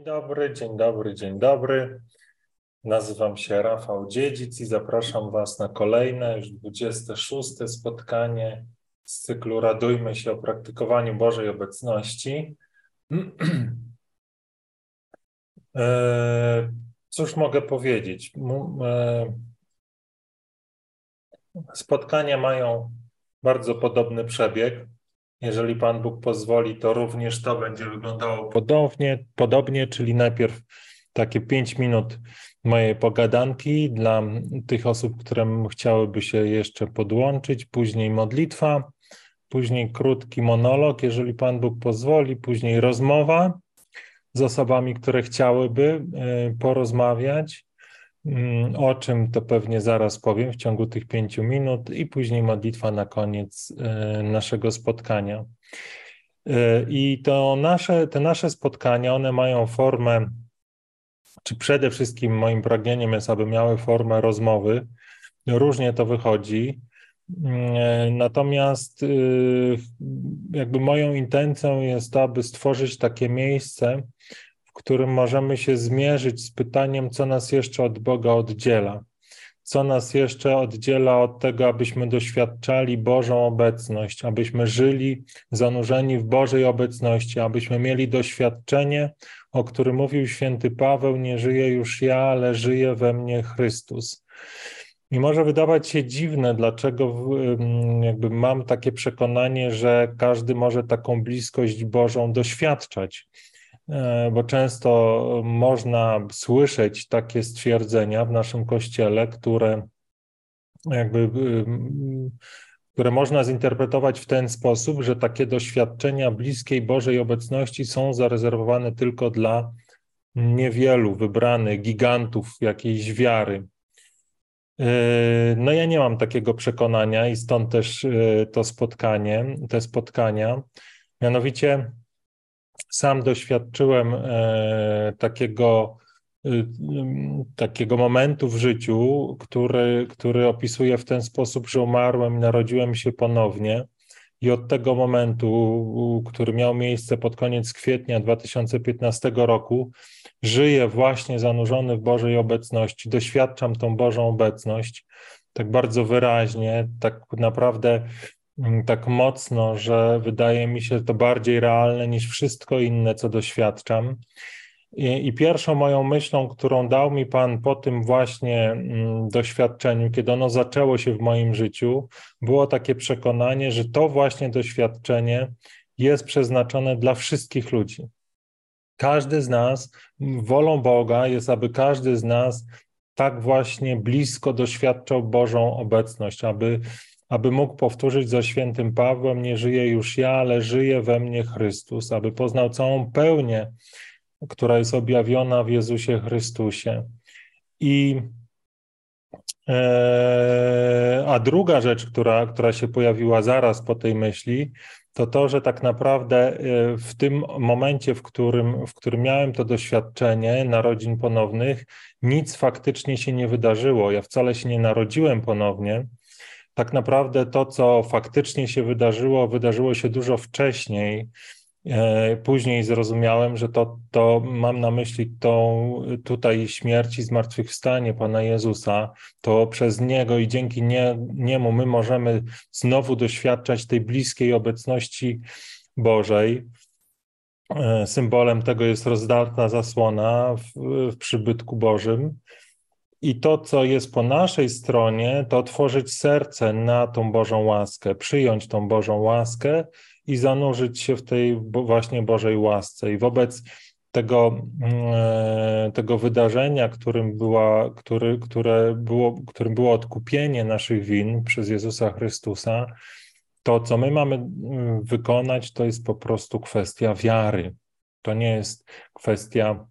Dzień dobry, dzień dobry, dzień dobry. Nazywam się Rafał Dziedzic i zapraszam Was na kolejne, już 26. spotkanie z cyklu Radujmy się o praktykowaniu Bożej obecności. E, cóż mogę powiedzieć? E, spotkania mają bardzo podobny przebieg. Jeżeli Pan Bóg pozwoli, to również to będzie wyglądało podobnie, podobnie czyli najpierw takie pięć minut mojej pogadanki dla tych osób, które chciałyby się jeszcze podłączyć, później modlitwa, później krótki monolog, jeżeli Pan Bóg pozwoli, później rozmowa z osobami, które chciałyby e, porozmawiać. Mm, o czym to pewnie zaraz powiem w ciągu tych pięciu minut, i później modlitwa na koniec e, naszego spotkania. E, I to nasze, te nasze spotkania, one mają formę, czy przede wszystkim moim pragnieniem jest, aby miały formę rozmowy. Różnie to wychodzi. Mm, e, natomiast jakby moją intencją jest to, aby stworzyć takie miejsce, w którym możemy się zmierzyć z pytaniem, co nas jeszcze od Boga oddziela. Co nas jeszcze oddziela od tego, abyśmy doświadczali Bożą obecność, abyśmy żyli zanurzeni w Bożej obecności, abyśmy mieli doświadczenie, o którym mówił święty Paweł: Nie żyję już ja, ale żyje we mnie Chrystus. I może wydawać się dziwne, dlaczego jakby mam takie przekonanie, że każdy może taką bliskość Bożą doświadczać. E, bo często można słyszeć takie stwierdzenia w naszym kościele, które jakby które można zinterpretować w ten sposób, że takie doświadczenia bliskiej Bożej obecności są zarezerwowane tylko dla niewielu wybranych gigantów jakiejś wiary. E, no ja nie mam takiego przekonania i stąd też e, to spotkanie, te spotkania. Mianowicie sam doświadczyłem e, takiego, e, takiego momentu w życiu, który, który opisuję w ten sposób, że umarłem i narodziłem się ponownie. I od tego momentu, który miał miejsce pod koniec kwietnia 2015 roku, żyję właśnie zanurzony w Bożej obecności, doświadczam tą Bożą obecność tak bardzo wyraźnie, tak naprawdę tak mocno, że wydaje mi się to bardziej realne niż wszystko inne, co doświadczam. I, I, pierwszą moją myślą, którą dał mi Pan po tym właśnie mm, doświadczeniu, kiedy ono zaczęło się w moim życiu, było takie przekonanie, że to właśnie doświadczenie jest przeznaczone dla wszystkich ludzi. Każdy z nas, wolą Boga jest, aby każdy z nas tak właśnie blisko doświadczał Bożą obecność, aby aby mógł powtórzyć za świętym Pawłem: Nie żyję już ja, ale żyje we mnie Chrystus, aby poznał całą pełnię, która jest objawiona w Jezusie Chrystusie. I e, a druga rzecz, która, która się pojawiła zaraz po tej myśli, to to, że tak naprawdę e, w tym momencie, w którym, w którym miałem to doświadczenie narodzin ponownych, nic faktycznie się nie wydarzyło. Ja wcale się nie narodziłem ponownie, tak naprawdę to, co faktycznie się wydarzyło, wydarzyło się dużo wcześniej. E, później zrozumiałem, że to, to mam na myśli tą tutaj śmierć i zmartwychwstanie Pana Jezusa, to przez Niego i dzięki nie, Niemu my możemy znowu doświadczać tej bliskiej obecności Bożej. E, symbolem tego jest rozdarta zasłona w, w przybytku Bożym. I to, co jest po naszej stronie, to otworzyć serce na tą Bożą łaskę, przyjąć tą Bożą łaskę i zanurzyć się w tej właśnie Bożej łasce. I wobec tego, mm, tego wydarzenia, którym, była, który, które było, którym było odkupienie naszych win przez Jezusa Chrystusa, to, co my mamy mm, wykonać, to jest po prostu kwestia wiary. To nie jest kwestia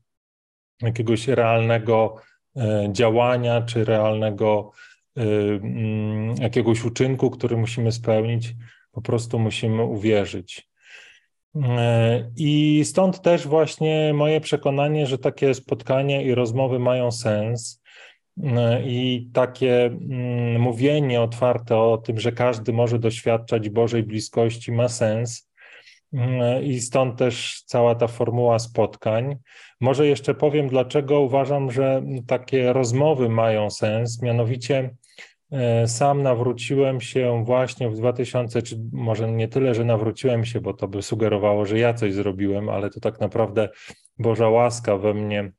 jakiegoś realnego E, działania czy realnego e, mm, jakiegoś uczynku, który musimy spełnić, po prostu musimy uwierzyć. E, I stąd też właśnie moje przekonanie, że takie spotkania i rozmowy mają sens. I takie mm, mówienie otwarte o tym, że każdy może doświadczać Bożej bliskości, ma sens, i stąd też cała ta formuła spotkań. Może jeszcze powiem, dlaczego uważam, że takie rozmowy mają sens. Mianowicie, e, sam nawróciłem się właśnie w 2000, czy może nie tyle, że nawróciłem się, bo to by sugerowało, że ja coś zrobiłem, ale to tak naprawdę Boża łaska we mnie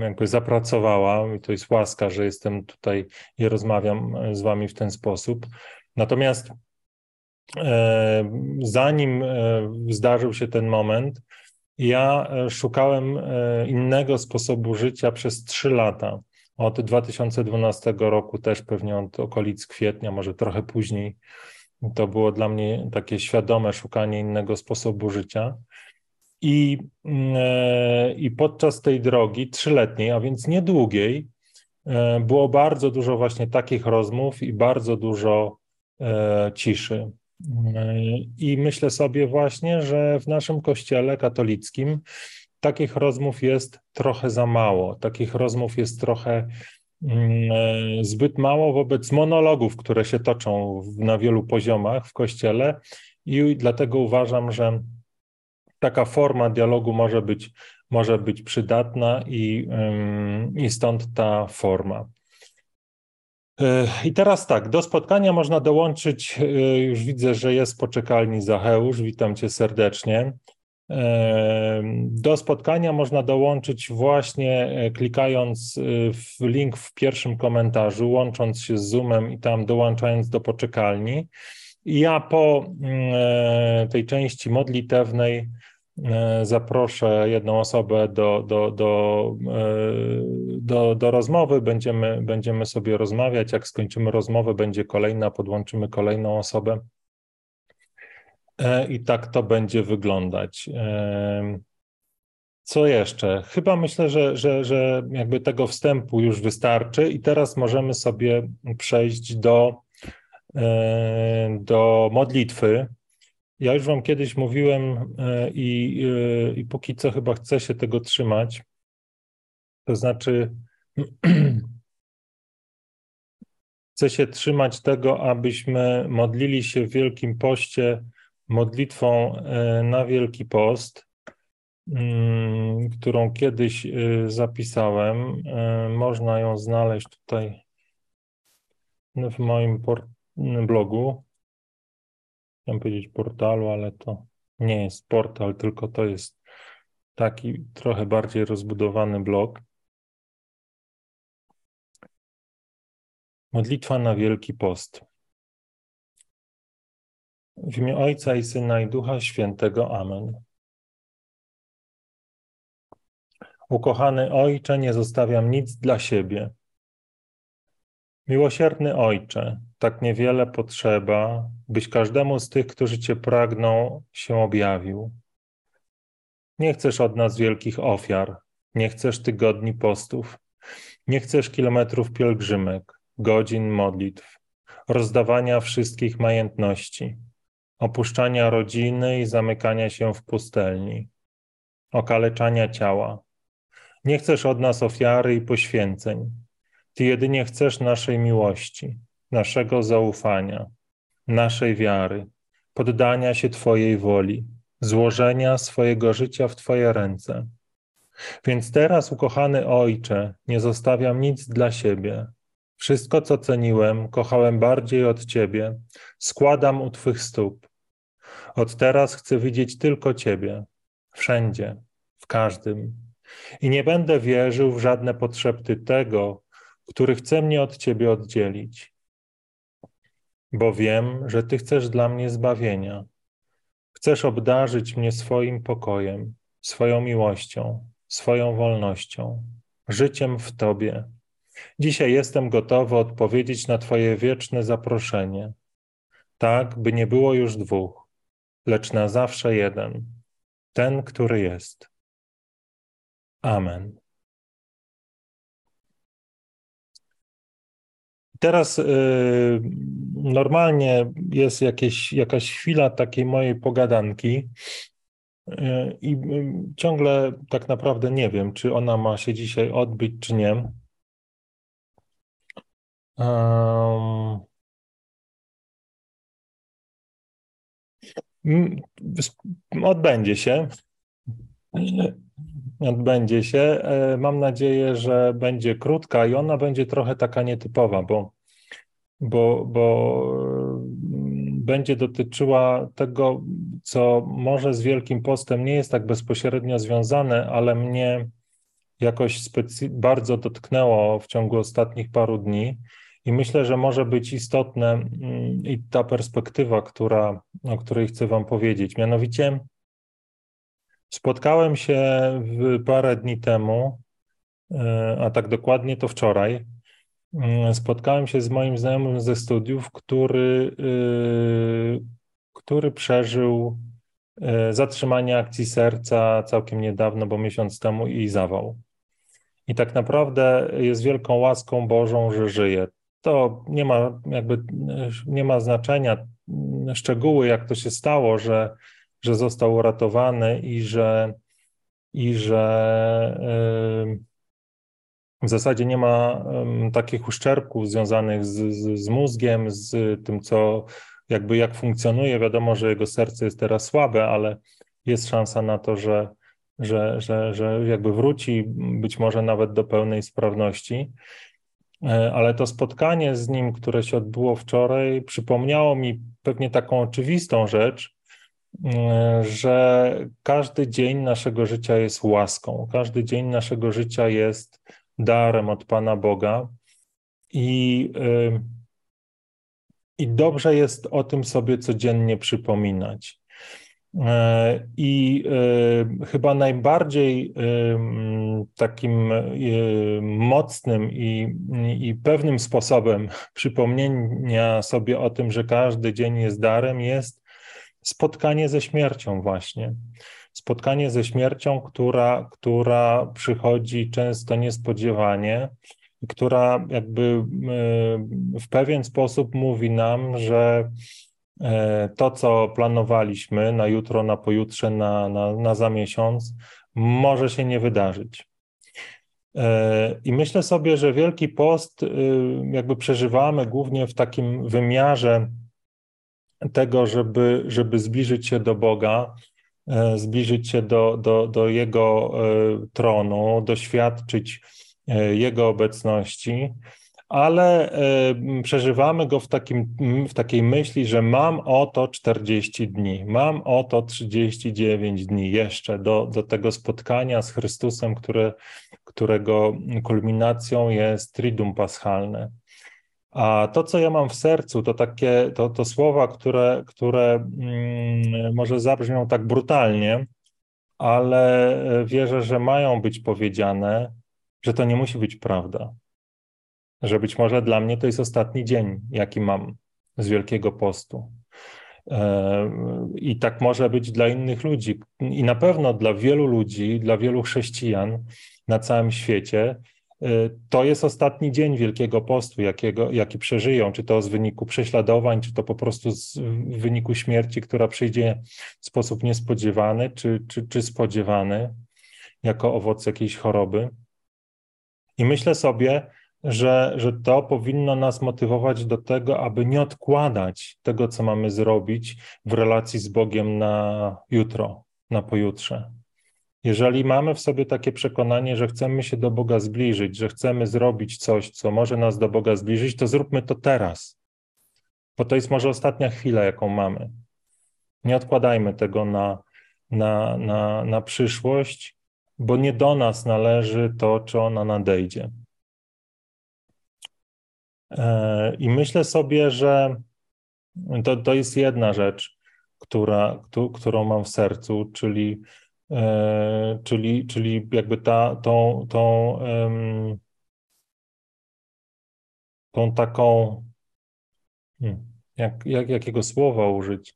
jakby zapracowała i to jest łaska, że jestem tutaj i rozmawiam z wami w ten sposób. Natomiast e, zanim e, zdarzył się ten moment, ja e, szukałem innego sposobu życia przez trzy lata. Od 2012 roku, też pewnie od okolic kwietnia, może trochę później, to było dla mnie takie świadome szukanie innego sposobu życia. I, e, I podczas tej drogi trzyletniej, a więc niedługiej, e, było bardzo dużo właśnie takich rozmów i bardzo dużo e, ciszy. I myślę sobie właśnie, że w naszym kościele katolickim takich rozmów jest trochę za mało. Takich rozmów jest trochę mm, zbyt mało wobec monologów, które się toczą na wielu poziomach w kościele. I dlatego uważam, że taka forma dialogu może być, może być przydatna i, i stąd ta forma. E, I teraz tak, do spotkania można dołączyć, e, już widzę, że jest poczekalni Zacheusz, witam cię serdecznie. E, do spotkania można dołączyć właśnie klikając w link w pierwszym komentarzu, łącząc się z Zoomem i tam dołączając do poczekalni. Ja po mm, tej części modlitewnej E, zaproszę jedną osobę do, do, do, e, do, do rozmowy, będziemy, będziemy sobie rozmawiać. Jak skończymy rozmowę, będzie kolejna, podłączymy kolejną osobę. E, I tak to będzie wyglądać. Co jeszcze? Chyba myślę, że, że, że jakby tego wstępu już wystarczy, i teraz możemy sobie przejść do, do modlitwy. Ja już Wam kiedyś mówiłem e, i, e, i póki co chyba chcę się tego trzymać. To znaczy, chcę się trzymać tego, abyśmy modlili się w Wielkim Poście modlitwą e, na Wielki Post, mm, którą kiedyś zapisałem. Można ją znaleźć tutaj w moim blogu chciałem powiedzieć portalu, ale to nie jest portal, tylko to jest taki trochę bardziej rozbudowany blog. Modlitwa na Wielki Post. W imię Ojca i Syna i Ducha Świętego. Amen. Ukochany Ojcze, nie zostawiam nic dla siebie. Miłosierny Ojcze, tak niewiele potrzeba, byś każdemu z tych, którzy Cię pragną, się objawił. Nie chcesz od nas wielkich ofiar, nie chcesz tygodni postów, nie chcesz kilometrów pielgrzymek, godzin modlitw, rozdawania wszystkich majątności, opuszczania rodziny i zamykania się w pustelni, okaleczania ciała. Nie chcesz od nas ofiary i poświęceń. Ty jedynie chcesz naszej miłości, naszego zaufania, naszej wiary, poddania się Twojej woli, złożenia swojego życia w Twoje ręce. Więc teraz, ukochany Ojcze, nie zostawiam nic dla siebie. Wszystko, co ceniłem, kochałem bardziej od Ciebie, składam u Twych stóp. Od teraz chcę widzieć tylko Ciebie, wszędzie, w każdym. I nie będę wierzył w żadne potrzeby tego, który chce mnie od Ciebie oddzielić bo wiem, że Ty chcesz dla mnie zbawienia. Chcesz obdarzyć mnie swoim pokojem, swoją miłością, swoją wolnością, życiem w Tobie. Dzisiaj jestem gotowy odpowiedzieć na Twoje wieczne zaproszenie, tak by nie było już dwóch, lecz na zawsze jeden, ten, który jest. Amen. Teraz y, normalnie jest jakieś, jakaś chwila takiej mojej pogadanki y, i y, ciągle tak naprawdę nie wiem, czy ona ma się dzisiaj odbyć, czy nie. Um, Odbędzie się. Odbędzie się. E, mam nadzieję, że będzie krótka i ona będzie trochę taka nietypowa, bo, bo, bo będzie dotyczyła tego, co może z Wielkim Postem nie jest tak bezpośrednio związane, ale mnie jakoś bardzo dotknęło w ciągu ostatnich paru dni. I myślę, że może być istotne mm, i ta perspektywa, która, o której chcę Wam powiedzieć. Mianowicie, spotkałem się parę dni temu, e, a tak dokładnie to wczoraj. Mm, spotkałem się z moim znajomym ze studiów, który, y, który przeżył e, zatrzymanie akcji serca całkiem niedawno, bo miesiąc temu i zawał. I tak naprawdę jest wielką łaską Bożą, że żyje to nie ma jakby nie ma znaczenia szczegóły, jak to się stało, że, że został uratowany i że, i że w zasadzie nie ma takich uszczerbków związanych z, z, z mózgiem, z tym, co jakby jak funkcjonuje. Wiadomo, że jego serce jest teraz słabe, ale jest szansa na to, że, że, że, że jakby wróci być może nawet do pełnej sprawności. E, ale to spotkanie z nim, które się odbyło wczoraj, przypomniało mi pewnie taką oczywistą rzecz, e, że każdy dzień naszego życia jest łaską, każdy dzień naszego życia jest darem od Pana Boga i, e, i dobrze jest o tym sobie codziennie przypominać. E, I e, chyba najbardziej e, takim mocnym i, i pewnym sposobem przypomnienia sobie o tym, że każdy dzień jest darem, jest spotkanie ze śmiercią, właśnie. Spotkanie ze śmiercią, która, która przychodzi często niespodziewanie, która jakby w pewien sposób mówi nam, że E, to, co planowaliśmy na jutro, na pojutrze, na, na, na za miesiąc, może się nie wydarzyć. E, I myślę sobie, że Wielki Post jakby przeżywamy głównie w takim wymiarze tego, żeby, żeby zbliżyć się do Boga, e, zbliżyć się do, do, do Jego tronu, doświadczyć Jego obecności ale przeżywamy go w, takim, w takiej myśli, że mam oto 40 dni, mam oto 39 dni jeszcze do, do tego spotkania z Chrystusem, które, którego kulminacją jest Triduum Paschalne. A to, co ja mam w sercu, to takie, to, to słowa, które, które mm, może zabrzmią tak brutalnie, ale wierzę, że mają być powiedziane, że to nie musi być prawda że być może dla mnie to jest ostatni dzień, jaki mam z Wielkiego Postu. E, I tak może być dla innych ludzi. I na pewno dla wielu ludzi, dla wielu chrześcijan na całym świecie, e, to jest ostatni dzień Wielkiego Postu, jakiego, jaki przeżyją, czy to z wyniku prześladowań, czy to po prostu z wyniku śmierci, która przyjdzie w sposób niespodziewany, czy, czy, czy spodziewany, jako owoc jakiejś choroby. I myślę sobie, że, że to powinno nas motywować do tego, aby nie odkładać tego, co mamy zrobić w relacji z Bogiem na jutro, na pojutrze. Jeżeli mamy w sobie takie przekonanie, że chcemy się do Boga zbliżyć, że chcemy zrobić coś, co może nas do Boga zbliżyć, to zróbmy to teraz, bo to jest może ostatnia chwila, jaką mamy. Nie odkładajmy tego na, na, na, na przyszłość, bo nie do nas należy to, czy ona nadejdzie. E, I myślę sobie, że to, to jest jedna rzecz, która, którą mam w sercu, czyli, czyli, czyli jakby ta, tą, tą, tą taką, hmm, jak, jak, jakiego słowa użyć?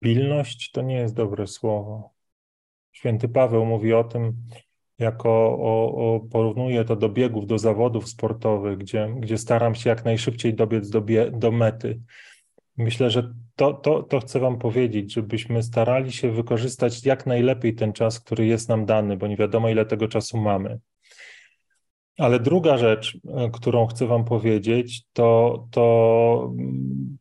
Pilność to nie jest dobre słowo. Święty Paweł mówi o tym, jako o, o, porównuje to do biegów, do zawodów sportowych, gdzie, gdzie staram się jak najszybciej dobiec do, bie, do mety. Myślę, że to, to, to chcę Wam powiedzieć, żebyśmy starali się wykorzystać jak najlepiej ten czas, który jest nam dany, bo nie wiadomo, ile tego czasu mamy. Ale druga rzecz, e, którą chcę Wam powiedzieć, to, to,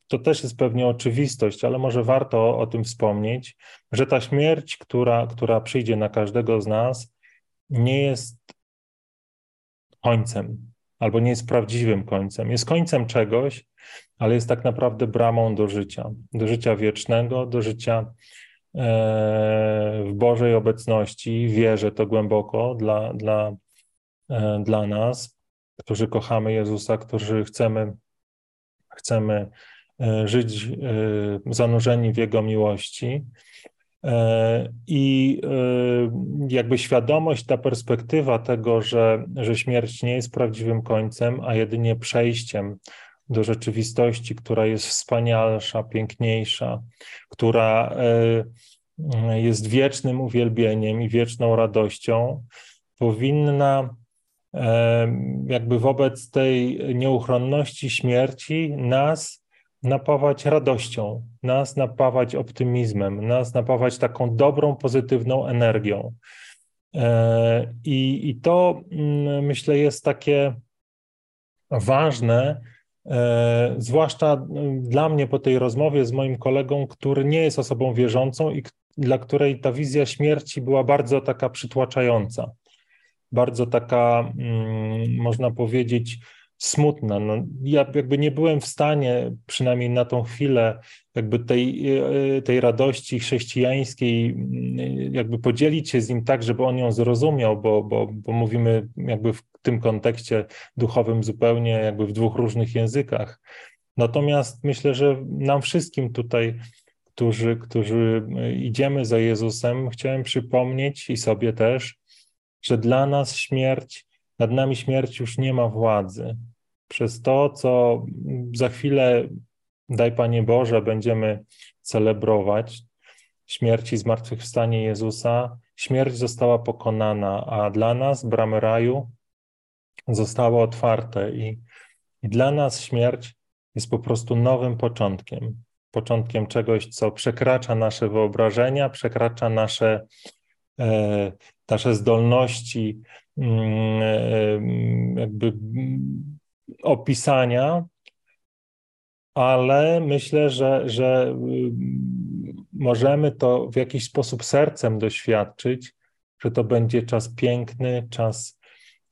to też jest pewnie oczywistość, ale może warto o tym wspomnieć, że ta śmierć, która, która przyjdzie na każdego z nas, nie jest końcem, albo nie jest prawdziwym końcem. Jest końcem czegoś, ale jest tak naprawdę bramą do życia, do życia wiecznego, do życia e, w Bożej obecności. Wierzę to głęboko dla, dla, e, dla nas, którzy kochamy Jezusa, którzy chcemy, chcemy e, żyć zanurzeni w Jego miłości. I jakby świadomość, ta perspektywa tego, że, że śmierć nie jest prawdziwym końcem, a jedynie przejściem do rzeczywistości, która jest wspanialsza, piękniejsza, która e, jest wiecznym uwielbieniem i wieczną radością, powinna e, jakby wobec tej nieuchronności śmierci nas napawać radością, nas napawać optymizmem, nas napawać taką dobrą, pozytywną energią. E, I, i to mm, myślę jest takie ważne, E, zwłaszcza e, dla mnie po tej rozmowie z moim kolegą, który nie jest osobą wierzącą i dla której ta wizja śmierci była bardzo taka przytłaczająca, bardzo taka, mm, można powiedzieć, smutna. No, ja jakby nie byłem w stanie, przynajmniej na tą chwilę, jakby tej, e, tej radości chrześcijańskiej, mm, jakby podzielić się z nim tak, żeby on ją zrozumiał, bo, bo, bo mówimy jakby w tym kontekście duchowym zupełnie jakby w dwóch różnych językach. Natomiast myślę, że nam wszystkim tutaj, którzy, którzy idziemy za Jezusem, chciałem przypomnieć i sobie też, że dla nas śmierć, nad nami śmierć już nie ma władzy. Przez to, co za chwilę, daj Panie Boże, będziemy celebrować, śmierci i zmartwychwstanie Jezusa, śmierć została pokonana, a dla nas bramy raju zostały otwarte i, i dla nas śmierć jest po prostu nowym początkiem. Początkiem czegoś, co przekracza nasze wyobrażenia, przekracza nasze, e, nasze zdolności mm, e, jakby opisania, ale myślę, że, że mm, możemy to w jakiś sposób sercem doświadczyć, że to będzie czas piękny, czas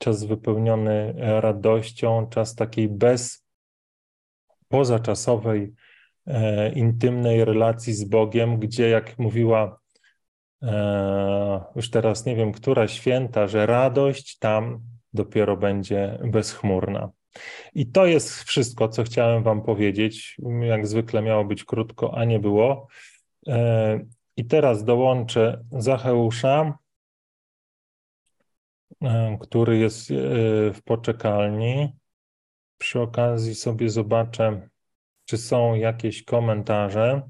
czas wypełniony radością, czas takiej bez pozaczasowej, e, intymnej relacji z Bogiem, gdzie, jak mówiła e, już teraz nie wiem, która święta, że radość tam dopiero będzie bezchmurna. I to jest wszystko, co chciałem Wam powiedzieć. Jak zwykle miało być krótko, a nie było. E, I teraz dołączę Zacheusza E, który jest e, w poczekalni. Przy okazji sobie zobaczę, czy są jakieś komentarze.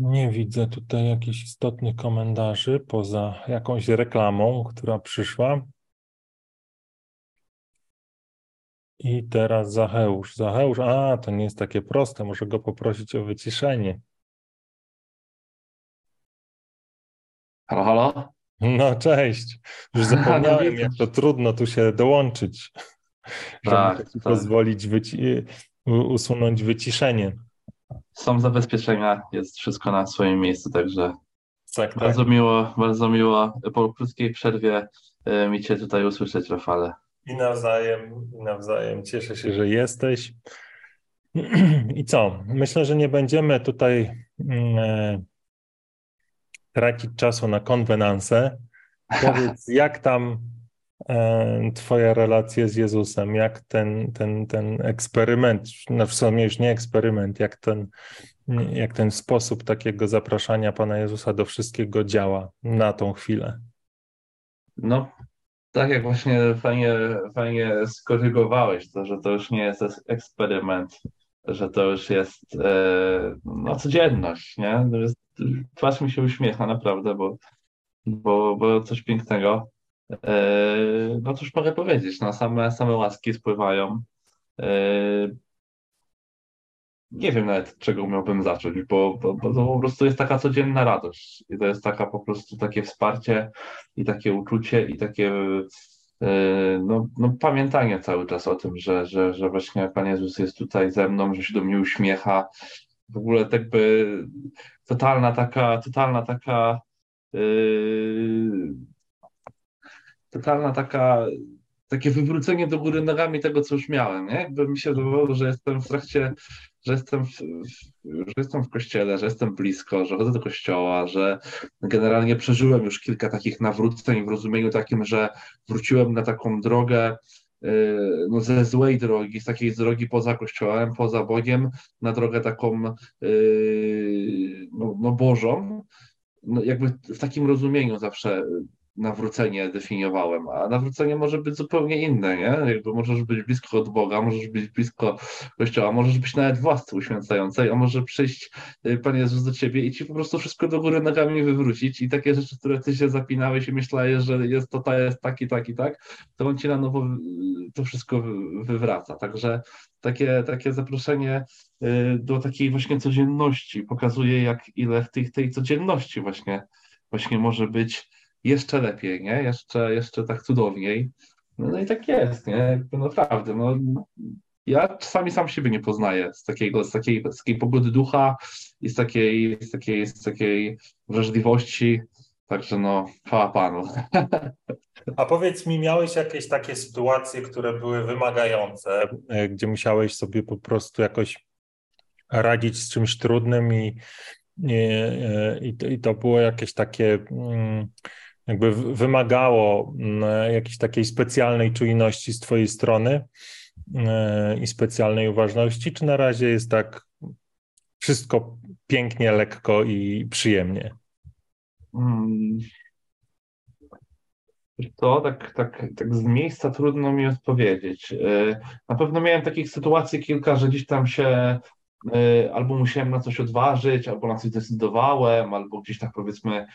Nie widzę tutaj jakichś istotnych komentarzy poza jakąś reklamą, która przyszła. I teraz Zacheusz. Zacheusz, a to nie jest takie proste, muszę go poprosić o wyciszenie. Halo, halo? No cześć. Już no zapomniałem, jak to trudno tu się dołączyć. Że tak, tak. pozwolić wyci usunąć wyciszenie. Są zabezpieczenia, jest wszystko na swoim miejscu, także tak, bardzo tak. miło, bardzo miło po krótkiej przerwie y, mi Cię tutaj usłyszeć, Rafale. I nawzajem, i nawzajem. Cieszę się, że jesteś. I co? Myślę, że nie będziemy tutaj mm, e, tracić czasu na konwenanse. Powiedz, jak tam e, Twoja relacja z Jezusem, jak ten, ten, ten eksperyment, no w sumie już nie eksperyment, jak ten, jak ten sposób takiego zapraszania Pana Jezusa do wszystkiego działa na tą chwilę? No, tak jak właśnie fajnie, fajnie skorygowałeś to, że to już nie jest eksperyment, że to już jest e, no, codzienność, nie? Twarz mi się uśmiecha naprawdę, bo, bo, bo coś pięknego. E, no cóż mogę powiedzieć, no same, same łaski spływają. E, nie wiem nawet, czego miałbym zacząć, bo, bo, bo to po prostu jest taka codzienna radość. I to jest taka po prostu takie wsparcie i takie uczucie i takie e, no, no, pamiętanie cały czas o tym, że, że, że właśnie Pan Jezus jest tutaj ze mną, że się do mnie uśmiecha. W ogóle tak by totalna taka, totalna taka yy, totalna taka takie wywrócenie do góry nogami tego, co już miałem. Nie? Jakby mi się wydawało, że jestem w trakcie, że jestem w, że jestem w kościele, że jestem blisko, że chodzę do kościoła, że generalnie przeżyłem już kilka takich nawróceń w rozumieniu takim, że wróciłem na taką drogę yy, no, ze złej drogi, z takiej drogi poza kościołem, poza Bogiem, na drogę taką yy, no, no Bożą. No, jakby w takim rozumieniu zawsze nawrócenie definiowałem, a nawrócenie może być zupełnie inne, nie? Jakby możesz być blisko od Boga, możesz być blisko Kościoła, możesz być nawet w łasce uświęcającej, a może przyjść y, Pan Jezus do ciebie i ci po prostu wszystko do góry nogami wywrócić i takie rzeczy, które ty się zapinałeś i myślałeś, że jest to, to jest tak i tak i tak, to on ci na nowo to wszystko wywraca. Także takie, takie zaproszenie y, do takiej właśnie codzienności pokazuje, jak ile w tej, tej codzienności właśnie, właśnie może być jeszcze lepiej, nie? Jeszcze, jeszcze tak cudowniej. No, i tak jest, nie? Naprawdę, no, ja czasami sam siebie nie poznaję z, takiego, z, takiej, z takiej pogody ducha i z takiej, z takiej, z takiej wrażliwości. Także no, chwała Panu. A powiedz mi, miałeś jakieś takie sytuacje, które były wymagające, e, gdzie musiałeś sobie po prostu jakoś radzić z czymś trudnym i, i, e, i, to, i to było jakieś takie. Mm, jakby wymagało mm, jakiejś takiej specjalnej czujności z Twojej strony e, i specjalnej uważności, czy na razie jest tak wszystko pięknie, lekko i przyjemnie? Hmm. To tak, tak, tak z miejsca trudno mi odpowiedzieć. E, na pewno miałem takich sytuacji kilka, że gdzieś tam się e, albo musiałem na coś odważyć, albo na coś zdecydowałem, albo gdzieś tak powiedzmy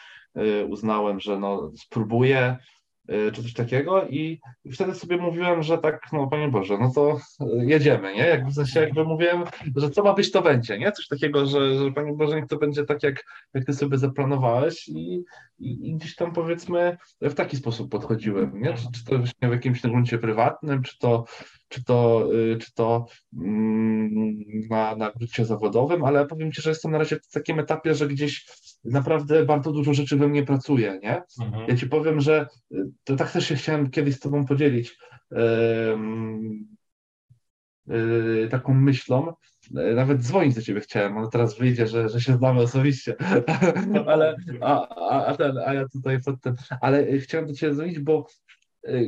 uznałem, że no, spróbuję. y, czy coś takiego i wtedy sobie mówiłem, że tak, no Panie Boże, no to jedziemy, nie? Jakby w sensie jakby mówiłem, że co ma być, to będzie, nie? Coś takiego, że, że Panie Boże, niech to będzie tak, jak, jak Ty sobie zaplanowałeś i, i, i gdzieś tam powiedzmy w taki sposób podchodziłem, nie? Czy, czy to w jakimś gruncie prywatnym, czy to czy to, y, czy to mm, na, na gruncie zawodowym, ale powiem Ci, że jestem na razie w takim etapie, że gdzieś naprawdę bardzo dużo rzeczy we mnie pracuje, nie? Mhm. Ja Ci powiem, że y, to tak też się chciałem kiedyś z Tobą podzielić yy, taką myślą, nawet dzwonić do ciebie chciałem, ale teraz wyjdzie, że, że się znamy osobiście. ale, a, a, ten, a ja tutaj pod ten, ale chciałem do ciebie dzwonić, bo E,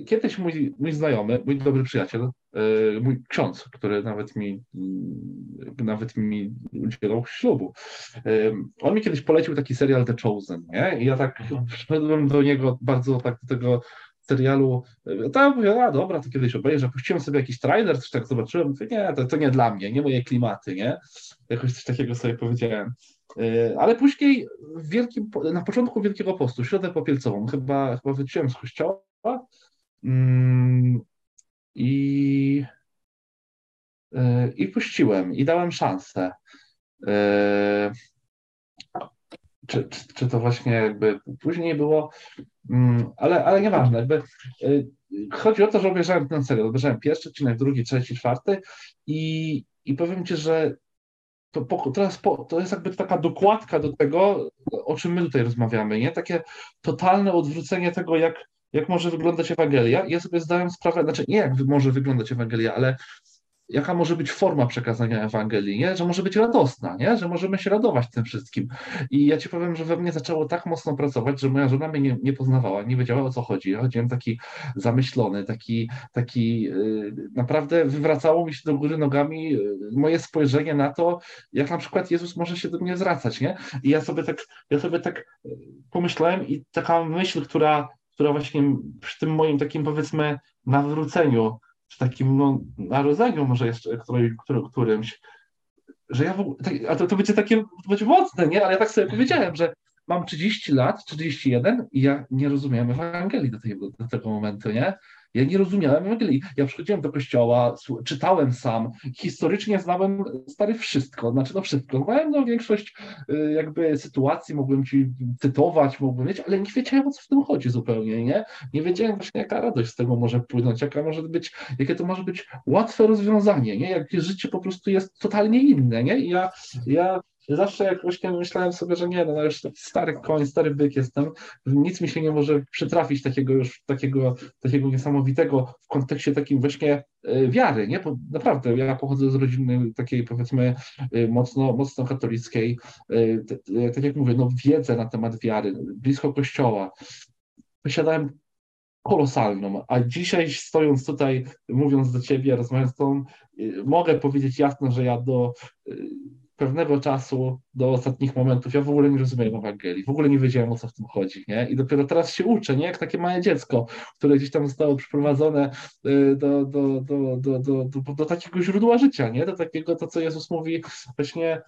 kiedyś mój, mój znajomy, mój dobry przyjaciel, e, mój ksiądz, który nawet mi, mm, nawet mi udzielał ślubu, e, on mi kiedyś polecił taki serial The Chosen, nie? I ja tak wszedłem do niego bardzo tak do tego serialu, tam mówię, a dobra, to kiedyś obejrzę, puściłem sobie jakiś trailer, coś tak zobaczyłem, mówię, nie, to, to nie dla mnie, nie moje klimaty, nie? Jakoś coś takiego sobie powiedziałem. Ale później w wielkim, na początku Wielkiego Postu, środę popielcową, chyba, chyba wróciłem z kościoła, I, e, I puściłem i dałem szansę. E, czy, czy, czy to właśnie jakby później było, mm, ale, ale nieważne, jakby e, chodzi o to, że obejrzałem ten serial, obejrzałem pierwszy odcinek, drugi, trzeci, czwarty i, i powiem Ci, że to, po, teraz po, to jest jakby taka dokładka do tego, o czym my tutaj rozmawiamy, nie? Takie totalne odwrócenie tego, jak jak może wyglądać Ewangelia. Ja sobie zdałem sprawę, znaczy nie jak może wyglądać Ewangelia, ale jaka może być forma przekazania Ewangelii, nie? że może być radosna, nie? że możemy się radować tym wszystkim. I ja ci powiem, że we mnie zaczęło tak mocno pracować, że moja żona mnie nie, nie poznawała, nie wiedziała o co chodzi. Ja chodziłem taki zamyślony, taki, taki yy, naprawdę wywracało mi się do góry nogami yy, moje spojrzenie na to, jak na przykład Jezus może się do mnie zwracać, nie? I ja sobie tak, ja sobie tak yy, pomyślałem i taka myśl, która która właśnie przy tym moim takim powiedzmy nawróceniu, czy takim no, narodzeniu może jeszcze której, który, którymś, że ja w ogóle, tak, a to, to będzie takie, to będzie mocne, nie? Ale ja tak sobie powiedziałem, że mam 30 lat, 31 i ja nie rozumiem Ewangelii do, tej, do tego momentu, nie? Ja nie rozumiałem Ewangelii. Ja przychodziłem do kościoła, czytałem sam, historycznie znałem stary wszystko, znaczy no wszystko. Znałem no, większość y, jakby sytuacji, mogłem ci cytować, mogłem mieć, ale nie wiedziałem o co w tym chodzi zupełnie, nie? Nie wiedziałem właśnie jaka radość z tego może płynąć, jaka może być, jakie to może być łatwe rozwiązanie, nie? Jakie życie po prostu jest totalnie inne, nie? I ja, ja zawsze jak właśnie myślałem sobie, że nie, no, no już stary koń, stary byk jestem, nic mi się nie może przytrafić takiego już, takiego, takiego niesamowitego w kontekście takim właśnie e, wiary, nie? Bo naprawdę ja pochodzę z rodziny takiej powiedzmy e, mocno, mocno katolickiej, e, tak jak mówię, no wiedzę na temat wiary, blisko kościoła, posiadałem kolosalną, a dzisiaj stojąc tutaj, mówiąc do ciebie, rozmawiając z tobą, mogę powiedzieć jasno, że ja do pewnego czasu do ostatnich momentów ja w ogóle nie rozumiałem Ewangelii, w ogóle nie wiedziałem o co w tym chodzi, nie? I dopiero teraz się uczę, nie? Jak takie małe dziecko, które gdzieś tam zostało przyprowadzone do, do, do, do, do, do, do takiego źródła życia, nie? Do takiego, to co Jezus mówi właśnie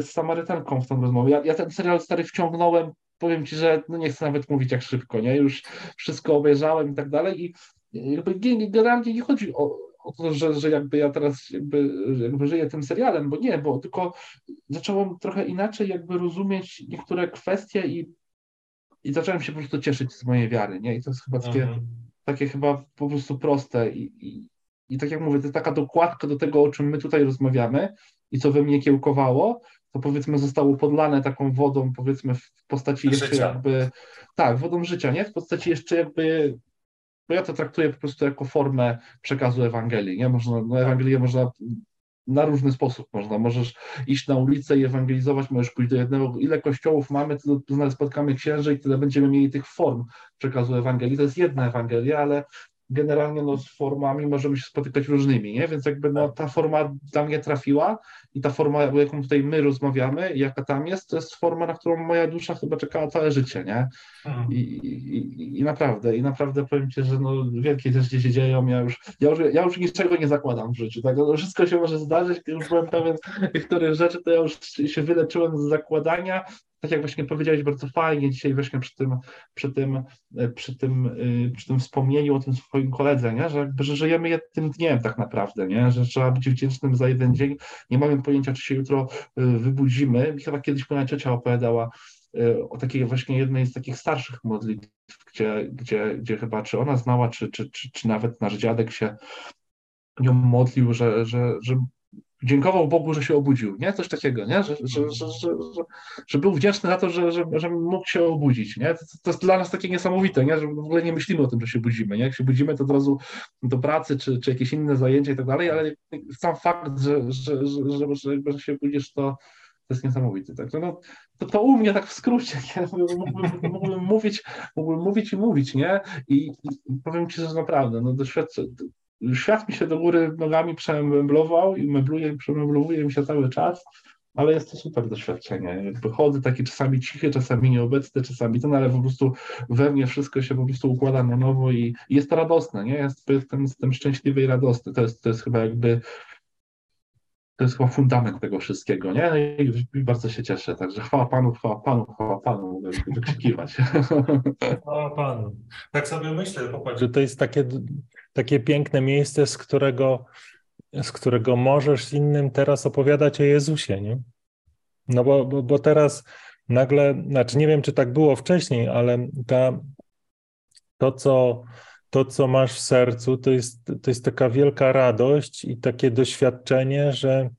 z Samarytanką w tą rozmowę. Ja, ja ten serial stary wciągnąłem, powiem Ci, że no nie chcę nawet mówić jak szybko, nie? Już wszystko obejrzałem i tak dalej i jakby generalnie nie chodzi o, że, że jakby ja teraz jakby, jakby żyję tym serialem, bo nie, bo tylko zacząłem trochę inaczej jakby rozumieć niektóre kwestie i, i zacząłem się po prostu cieszyć z mojej wiary, nie? I to jest chyba takie, mhm. takie chyba po prostu proste i, i, i tak jak mówię, to jest taka dokładka do tego, o czym my tutaj rozmawiamy i co we mnie kiełkowało, to powiedzmy zostało podlane taką wodą, powiedzmy w postaci jeszcze życia. jakby, tak, wodą życia, nie? W postaci jeszcze jakby bo ja to traktuję po prostu jako formę przekazu Ewangelii. Nie? Można, no Ewangelię można na różny sposób można. Możesz iść na ulicę i ewangelizować, możesz pójść do jednego. Ile kościołów mamy, tyle spotkamy księży i tyle będziemy mieli tych form przekazu Ewangelii. To jest jedna Ewangelia, ale generalnie no, z formami możemy się spotykać różnymi, nie? Więc jakby no, ta forma dla mnie trafiła i ta forma, jaką tutaj my rozmawiamy, jaka tam jest, to jest forma, na którą moja dusza chyba czekała całe życie, nie? Mhm. I, i, I, naprawdę, i naprawdę powiem Ci, że no, wielkie rzeczy się dzieją, ja już, ja już, ja już niczego nie zakładam w życiu, tak? No, wszystko się może zdarzyć, już byłem pewien niektórych rzeczy, to ja już się wyleczyłem z zakładania, tak jak właśnie powiedziałeś bardzo fajnie dzisiaj właśnie przy tym, przy tym, e, przy tym, e, przy tym wspomnieniu o tym swoim koledze, nie? Że, że żyjemy jednym dniem tak naprawdę, nie? że trzeba być wdzięcznym za jeden dzień. Nie mamy pojęcia, czy się jutro e, wybudzimy. Chyba kiedyś moja ciocia opowiadała o takiej właśnie jednej z takich starszych modlitw, gdzie, gdzie, gdzie chyba czy ona znała, czy, czy, czy, czy nawet nasz dziadek się nią modlił, że, że, że dziękował Bogu, że się obudził, nie? Coś takiego, nie? Że, że, że, że, że był wdzięczny za to, że, że, że mógł się obudzić, nie? To, to, jest dla nas takie niesamowite, nie? Że w ogóle nie myślimy o tym, że się budzimy, nie? Jak się budzimy, to od razu do pracy, czy, czy jakieś inne zajęcia i tak dalej, ale sam fakt, że, że, że, że, że się budzisz, to, to jest niesamowite. Także no, to, to u mnie tak w skrócie? Mógłbym, mógłbym, mówić, mógłbym mówić i mówić, nie? I, i powiem Ci, że naprawdę, no doświadczę, świat mi się do góry nogami przemeblował i mebluje, przemeblowuje mi się cały czas, ale jest to super doświadczenie. Jakby chodzę taki czasami cichy, czasami nieobecny, czasami ten, ale po prostu we mnie wszystko się po prostu układa na nowo i, i jest to radosne, nie? Jest, jestem, jestem szczęśliwy i radosny. To jest, to jest chyba jakby to jest chyba fundament tego wszystkiego, nie? No I, bardzo się cieszę. Także chwała Panu, chwała Panu, chwała Panu, mogę wykrzykiwać. Chwała Panu. Tak sobie myślę, popatrz, że to jest takie takie piękne miejsce, z którego, z którego możesz innym teraz opowiadać o Jezusie, nie? No bo, bo, bo teraz nagle, znaczy nie wiem, czy tak było wcześniej, ale ta, to, co, to, co masz w sercu, to jest, to jest taka wielka radość i takie doświadczenie, że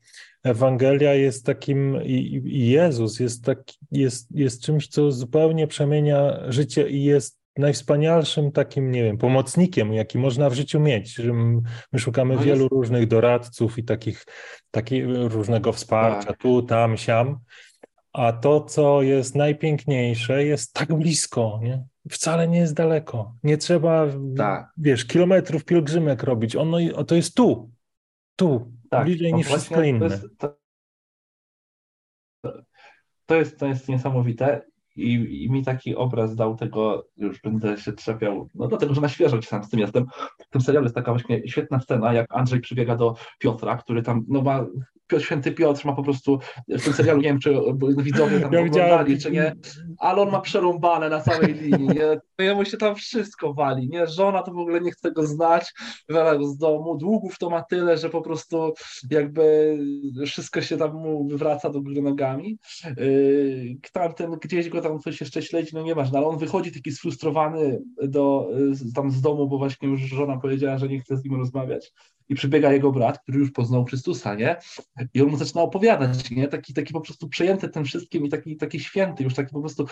Ewangelia jest takim, i, i Jezus jest, taki, jest, jest czymś, co zupełnie przemienia życie i jest najwspanialszym takim, nie wiem, pomocnikiem, jaki można w życiu mieć. Że my szukamy no wielu jest... różnych doradców i takich, takich różnego wsparcia, tak. tu, tam, siam. A to, co jest najpiękniejsze, jest tak blisko, nie? Wcale nie jest daleko. Nie trzeba, tak. wiesz, kilometrów pielgrzymek robić. Ono, to jest tu, tu, tak. bliżej niż wszystko inne. To jest, to, to, jest, to jest niesamowite. I, I, mi taki obraz dał tego, już będę się trzepiał, no dlatego, że na świeżo sam z tym jestem. W tym serialu jest taka właśnie świetna scena, jak Andrzej przybiega do Piotra, który tam no, ma święty Piotr ma po prostu w tym serialu, nie wiem, czy widzowie tam ja oglądali, czy nie, ale on ma przerąbane na całej linii, nie? Jemu się tam wszystko wali, nie? Żona to w ogóle nie chce go znać, wywala go z domu, długów to ma tyle, że po prostu jakby wszystko się tam mu wywraca do góry nogami. Yy, tamten gdzieś go tam coś jeszcze śledzi, no nieważne, ale on wychodzi taki sfrustrowany do, tam z domu, bo właśnie już żona powiedziała, że nie chce z nim rozmawiać i przybiega jego brat, który już poznał Chrystusa, nie? I on mu zaczyna opowiadać, nie? Taki, taki po prostu przejęty tym wszystkim i taki, taki święty, już taki po prostu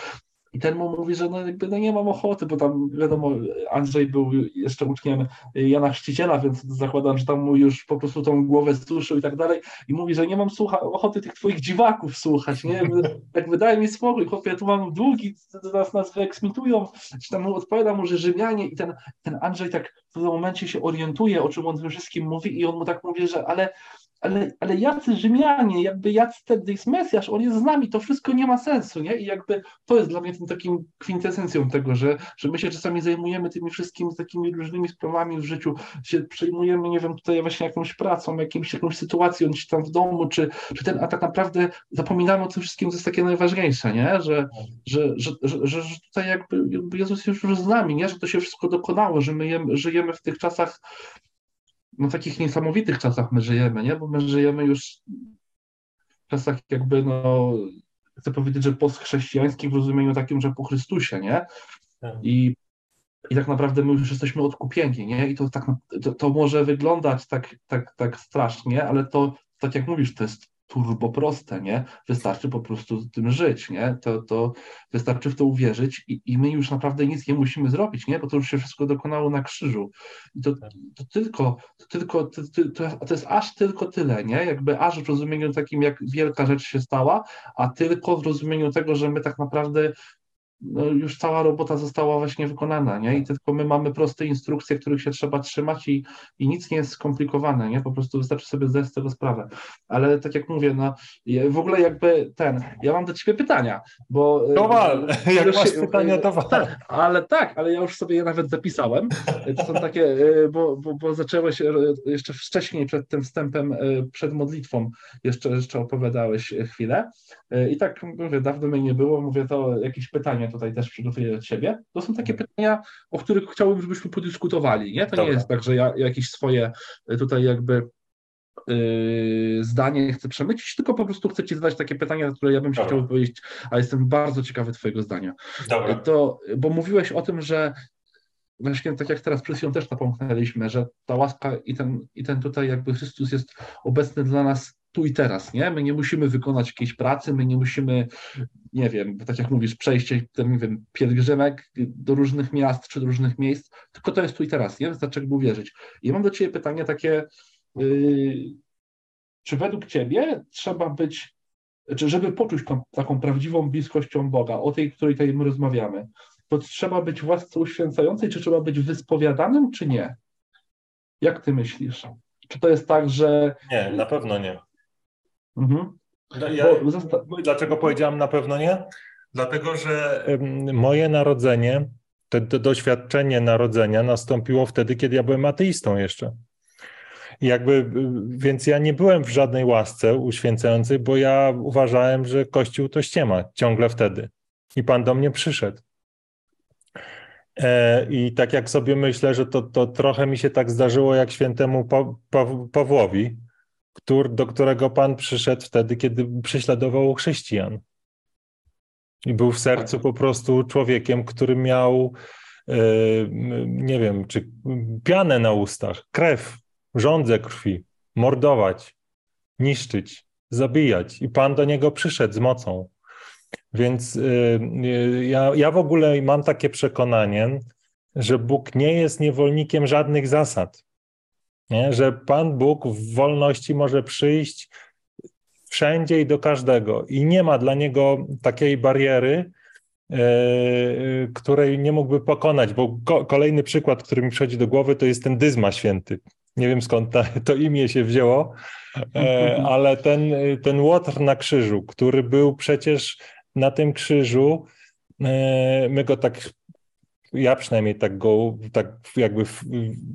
i ten mu mówi, że no jakby no nie mam ochoty, bo tam wiadomo, Andrzej był jeszcze uczniem Jana Chrzciciela, więc zakładam, że tam mu już po prostu tą głowę zduszył i tak dalej. I mówi, że nie mam słucha, ochoty tych twoich dziwaków słuchać, nie? Jakby daj mi spokój, chłopie, tu mam długi, zaraz nas wyeksmitują. Czy tam odpowiada mu, że Rzymianie i ten, ten Andrzej tak w tym momencie się orientuje, o czym on tym wszystkim mówi i on mu tak mówi, że ale ale, ale jacy Rzymianie, jakby jacy wtedy jest Mesjasz, on jest z nami, to wszystko nie ma sensu, nie? I jakby to jest dla mnie tym takim kwintesencją tego, że, że my się czasami zajmujemy tymi wszystkimi takimi różnymi sprawami w życiu, się przejmujemy, nie wiem, tutaj właśnie jakąś pracą, jakimś, jakąś sytuacją, czy tam w domu, czy, czy ten, a tak naprawdę zapominamy o tym wszystkim, co jest takie najważniejsze, nie? Że, że, że, że, że, tutaj jakby, jakby Jezus już z nami, nie? Że to się wszystko dokonało, że my jemy, żyjemy w tych czasach no takich niesamowitych czasach my żyjemy, nie? Bo my żyjemy już w czasach jakby, no, chcę powiedzieć, że postchrześcijańskich w rozumieniu takim, że po Chrystusie, nie? Tak. I, i tak naprawdę my już jesteśmy odkupieni, nie? I to tak, to, to może wyglądać tak, tak, tak strasznie, ale to, tak jak mówisz, to jest turbo proste, nie? Wystarczy po prostu z tym żyć, nie? To, to wystarczy w to uwierzyć i, i my już naprawdę nic nie musimy zrobić, nie? Bo to już się wszystko dokonało na krzyżu. I to, to tylko, to tylko, to, to, to jest aż tylko tyle, nie? Jakby aż w rozumieniu takim, jak wielka rzecz się stała, a tylko w rozumieniu tego, że my tak naprawdę no już cała robota została właśnie wykonana, nie? I tylko my mamy proste instrukcje, których się trzeba trzymać i, i nic nie jest skomplikowane, nie? Po prostu wystarczy sobie zdać z tego sprawę. Ale tak jak mówię, no w ogóle jakby ten, ja mam do ciebie pytania, bo... To wal, jak już, masz pytania, to wal. Tak, ale tak, ale ja już sobie je nawet zapisałem. To są takie, e, bo, bo, bo zaczęłeś jeszcze wcześniej przed tym wstępem, e, przed modlitwą jeszcze, jeszcze opowiadałeś chwilę i tak mówię, dawno mnie nie było, mówię to jakieś pytanie tutaj też przygotuję od siebie. To są takie pytania, o których chciałbym, żebyśmy podyskutowali. Nie? To Dobra. nie jest tak, że ja jakieś swoje y, tutaj jakby Yy, zdanie chcę przemycić, tylko po prostu chcę Ci zadać takie pytania, na które ja bym się chciał powiedzieć, a jestem bardzo ciekawy Twojego zdania. Dobra. To, bo mówiłeś o tym, że właśnie tak jak teraz presją też napomknęliśmy, że ta łaska i ten, i ten tutaj jakby Chrystus jest obecny dla nas tu i teraz, nie? My nie musimy wykonać jakiejś pracy, my nie musimy, nie wiem, tak jak mówisz, przejść ten, nie wiem, pielgrzymek do różnych miast czy do różnych miejsc, tylko to jest tu i teraz, nie? Wystarczy jakby uwierzyć. I mam do Ciebie pytanie takie, yy, czy według Ciebie trzeba być, czy żeby poczuć tą, taką prawdziwą bliskością Boga, o tej, której tutaj my rozmawiamy, to trzeba być w łasce uświęcającej, czy trzeba być wyspowiadanym, czy nie? Jak Ty myślisz? Czy to jest tak, że... Nie, na pewno nie. Mhm. Ja, dlaczego powiedziałam na pewno nie? Dlatego, że moje narodzenie, to, to doświadczenie narodzenia nastąpiło wtedy, kiedy ja byłem ateistą jeszcze. jakby, więc ja nie byłem w żadnej łasce uświęcającej, bo ja uważałem, że Kościół to ściema ciągle wtedy. I Pan do mnie przyszedł. E, I tak jak sobie myślę, że to, to trochę mi się tak zdarzyło jak świętemu pa, pa, Pawłowi, który, do którego Pan przyszedł wtedy, kiedy prześladował chrześcijan. I był w sercu po prostu człowiekiem, który miał, e, nie wiem, czy pianę na ustach, krew, żądzę krwi, mordować, niszczyć, zabijać. I Pan do niego przyszedł z mocą. Więc e, ja, ja w ogóle mam takie przekonanie, że Bóg nie jest niewolnikiem żadnych zasad. Nie? Że Pan Bóg w wolności może przyjść wszędzie i do każdego i nie ma dla niego takiej bariery, yy, której nie mógłby pokonać, bo ko kolejny przykład, który mi przychodzi do głowy, to jest ten Dyzma Święty. Nie wiem skąd ta, to imię się wzięło, e, ale ten, ten Łotr na krzyżu, który był przecież na tym krzyżu, e, my go tak ja przynajmniej tak go, tak jakby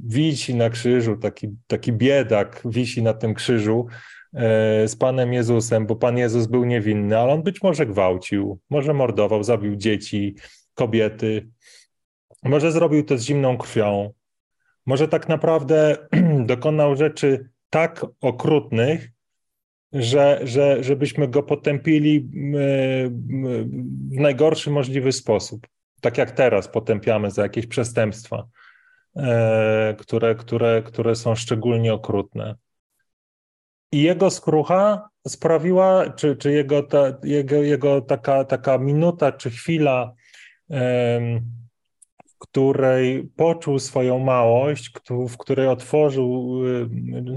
wisi na krzyżu, taki, taki biedak wisi na tym krzyżu, e, z Panem Jezusem, bo Pan Jezus był niewinny, ale on być może gwałcił, może mordował, zabił dzieci, kobiety, może zrobił to z zimną krwią, może tak naprawdę dokonał rzeczy tak okrutnych, że, że, żebyśmy go potępili w najgorszy możliwy sposób. Tak jak teraz potępiamy za jakieś przestępstwa, e, które, które, które są szczególnie okrutne. I jego skrucha sprawiła, czy, czy jego, ta, jego, jego taka, taka minuta, czy chwila, w której poczuł swoją małość, w której otworzył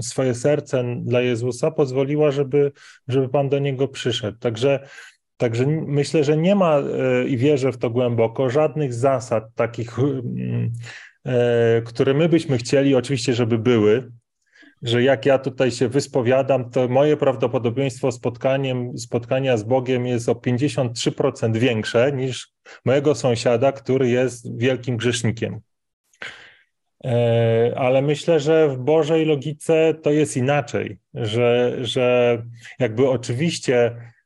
swoje serce dla Jezusa, pozwoliła, żeby, żeby Pan do niego przyszedł. Także, także myślę, że nie ma y, i wierzę w to głęboko żadnych zasad takich, y, które my byśmy chcieli, oczywiście, żeby były, że jak ja tutaj się wyspowiadam, to moje prawdopodobieństwo spotkaniem, spotkania z Bogiem jest o 53% większe niż mojego sąsiada, który jest wielkim grzesznikiem. E, ale myślę, że w Bożej logice to jest inaczej, że, że jakby oczywiście e,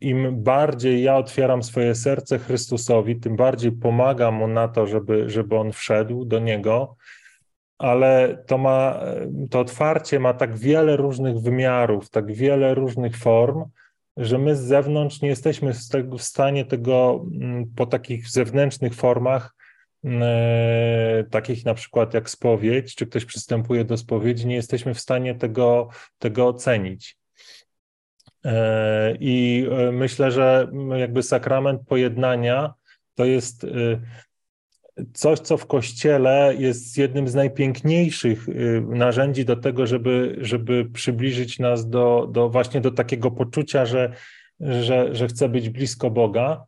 im bardziej ja otwieram swoje serce Chrystusowi, tym bardziej pomagam mu na to, żeby, żeby on wszedł do niego, ale to ma, to otwarcie ma tak wiele różnych wymiarów, tak wiele różnych form, że my z zewnątrz nie jesteśmy w stanie tego mm, po takich zewnętrznych formach, mm, e, takich na przykład jak spowiedź, czy ktoś przystępuje do spowiedzi, nie jesteśmy w stanie tego, tego ocenić. E, I e, myślę, że jakby sakrament pojednania to jest coś, co w Kościele jest jednym z najpiękniejszych y, narzędzi do tego, żeby, żeby przybliżyć nas do, do właśnie do takiego poczucia, że, że, że chcę być blisko Boga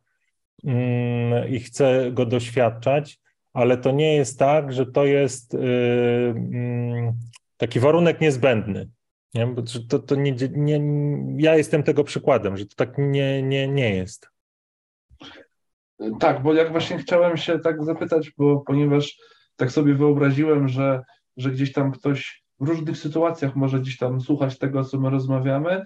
mm, i chcę Go doświadczać, ale to nie jest tak, że to jest y, mm, taki warunek niezbędny. Nie? Bo to, to nie, nie, ja jestem tego przykładem, że to tak nie, nie, nie jest. Tak, bo jak właśnie chciałem się tak zapytać, bo ponieważ tak sobie wyobraziłem, że, że gdzieś tam ktoś w różnych sytuacjach może gdzieś tam słuchać tego, co my rozmawiamy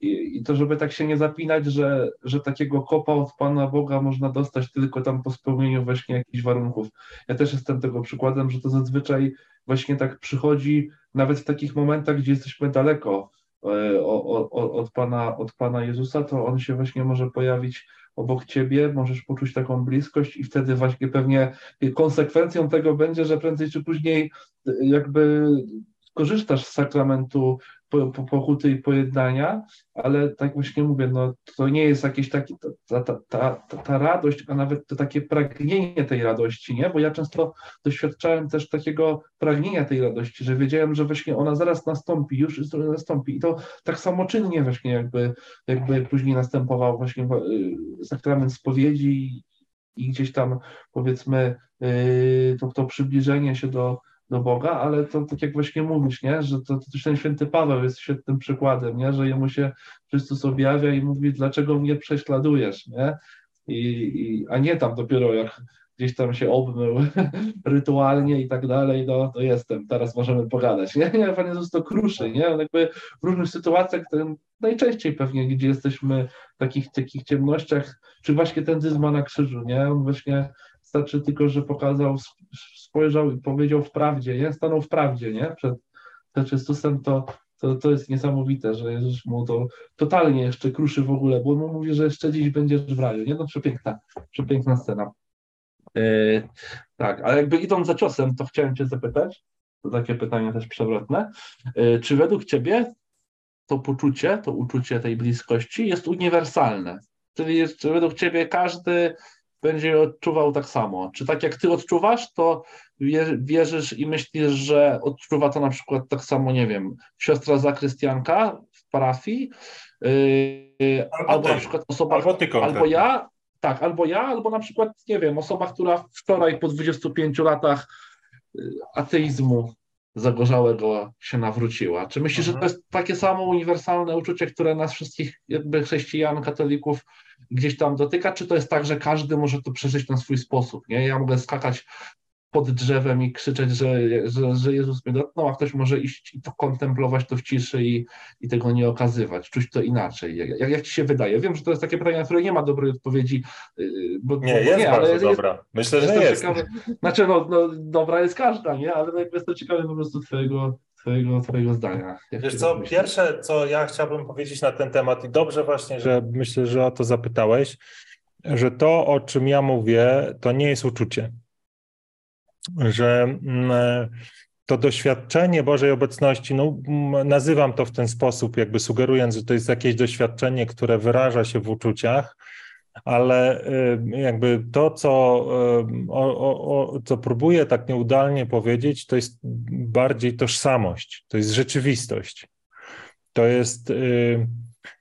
i, i to, żeby tak się nie zapinać, że, że takiego kopa od Pana Boga można dostać tylko tam po spełnieniu właśnie jakichś warunków. Ja też jestem tego przykładem, że to zazwyczaj właśnie tak przychodzi nawet w takich momentach, gdzie jesteśmy daleko e, od Pana, od Pana Jezusa, to On się właśnie może pojawić obok ciebie, możesz poczuć taką bliskość i wtedy właśnie pewnie konsekwencją tego będzie, że prędzej czy później jakby korzystasz z sakramentu pokuty i pojednania, ale tak właśnie mówię, no to nie jest jakieś takie, ta, ta, ta, ta, radość, a nawet to takie pragnienie tej radości, nie? Bo ja często doświadczałem też takiego pragnienia tej radości, że wiedziałem, że właśnie ona zaraz nastąpi, już nastąpi i to tak samoczynnie właśnie jakby, jakby później następował właśnie y, sakrament spowiedzi i gdzieś tam powiedzmy y, to, to przybliżenie się do, do Boga, ale to tak jak właśnie mówisz, nie? że to, to ten święty Paweł jest świetnym przykładem, nie? że jemu się Chrystus objawia i mówi, dlaczego mnie prześladujesz, nie? I, i, a nie tam dopiero jak gdzieś tam się obmył rytualnie i tak dalej, no to jestem, teraz możemy pogadać. Nie, nie Pan Jezus to kruszy, nie? On jakby w różnych sytuacjach, najczęściej pewnie, gdzie jesteśmy w takich, takich ciemnościach, czy właśnie ten dyzma na krzyżu, nie? On właśnie Wystarczy tylko, że pokazał, spojrzał i powiedział w prawdzie, nie? Stanął w prawdzie, nie? Przed, Chrystusem to, to, to jest niesamowite, że Jezus mu to totalnie jeszcze kruszy w ogóle, bo on mu mówi, że jeszcze dziś będziesz w raju, nie? No przepiękna, przepiękna scena. Yy, tak, ale jakby idąc za ciosem, to chciałem cię zapytać, to takie pytanie też przewrotne, yy, czy według ciebie to poczucie, to uczucie tej bliskości jest uniwersalne? Czyli jest, czy według ciebie każdy będzie odczuwał tak samo. Czy tak jak ty odczuwasz, to wierzysz i myślisz, że odczuwa to na przykład tak samo, nie wiem, siostra zakrystianka w parafii, yy, albo, albo na przykład osoba, albo, ty albo ja, tak, albo ja, albo na przykład, nie wiem, osoba, która wczoraj po 25 latach yy, ateizmu zagorzałego się nawróciła. Czy myślisz, mhm. że to jest takie samo uniwersalne uczucie, które nas wszystkich jakby chrześcijan, katolików gdzieś tam dotyka, czy to jest tak, że każdy może to przeżyć na swój sposób, nie? Ja mogę skakać pod drzewem i krzyczeć, że, że, że Jezus mnie dotknął, a ktoś może iść i to kontemplować to w ciszy i, i tego nie okazywać, czuć to inaczej. Jak, jak ci się wydaje? Wiem, że to jest takie pytanie, na które nie ma dobrej odpowiedzi. Y, bo, nie, bo, jest nie, bardzo ale dobra. Jest, Myślę, że jest. Ciekawe, znaczy, no, no, dobra jest każda, nie? Ale jest to ciekawe po prostu twojego, twojego, twojego zdania. Wiesz co, pierwsze, co ja chciałbym powiedzieć na ten temat i dobrze właśnie, że myślę, że o to zapytałeś, że to, o czym ja mówię, to nie jest uczucie że mm, to doświadczenie Bożej obecności, no, nazywam to w ten sposób, jakby sugerując, że to jest jakieś doświadczenie, które wyraża się w uczuciach, ale y, jakby to, co, y, o, o, co próbuję tak nieudalnie powiedzieć, to jest bardziej tożsamość, to jest rzeczywistość. To jest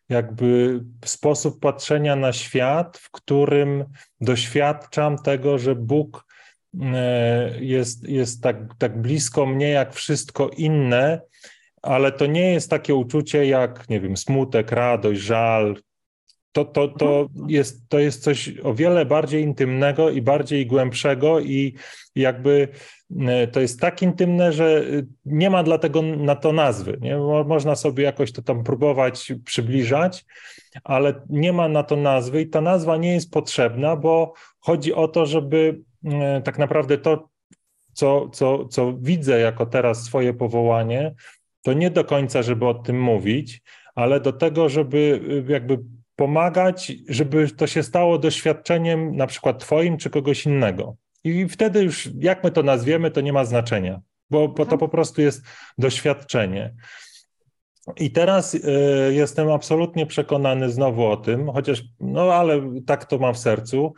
jakby sposób patrzenia na świat, w którym doświadczam tego, że Bóg E, jest, jest tak, tak blisko mnie jak wszystko inne, ale to nie jest takie uczucie jak, nie wiem, smutek, radość, żal. To, to, to, mhm. jest, to jest coś o wiele bardziej intymnego i bardziej głębszego, i jakby e, to jest tak intymne, że nie ma dlatego na to nazwy. Nie? Można sobie jakoś to tam próbować przybliżać, ale nie ma na to nazwy, i ta nazwa nie jest potrzebna, bo chodzi o to, żeby E, tak naprawdę to, co, co, co widzę jako teraz swoje powołanie, to nie do końca, żeby o tym mówić, ale do tego, żeby e, jakby pomagać, żeby to się stało doświadczeniem na przykład Twoim czy kogoś innego. I wtedy już, jak my to nazwiemy, to nie ma znaczenia, bo, bo to mhm. po prostu jest doświadczenie. I teraz y, jestem absolutnie przekonany znowu o tym, chociaż, no ale tak to mam w sercu,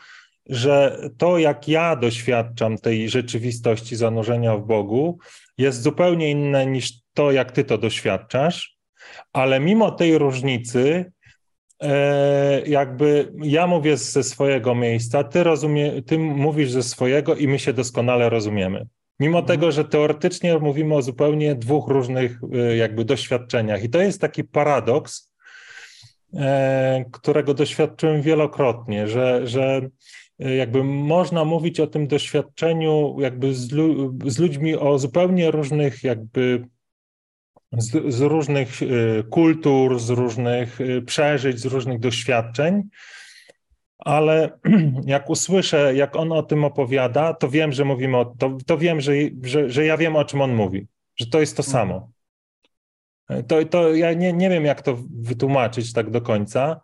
że to, jak ja doświadczam tej rzeczywistości zanurzenia w Bogu, jest zupełnie inne niż to, jak ty to doświadczasz, ale mimo tej różnicy, e, jakby ja mówię ze swojego miejsca, ty, rozumie, ty mówisz ze swojego i my się doskonale rozumiemy. Mimo mhm. tego, że teoretycznie mówimy o zupełnie dwóch różnych e, jakby doświadczeniach. I to jest taki paradoks, e, którego doświadczyłem wielokrotnie, że, że jakby można mówić o tym doświadczeniu jakby z, z ludźmi o zupełnie różnych jakby z, z, różnych y, kultur, z różnych y, przeżyć, z różnych doświadczeń, ale jak usłyszę, jak on o tym opowiada, to wiem, że mówimy o, to, to wiem, że, że, że ja wiem, o czym on mówi, że to jest to mhm. samo. To, to ja nie, nie wiem, jak to wytłumaczyć tak do końca,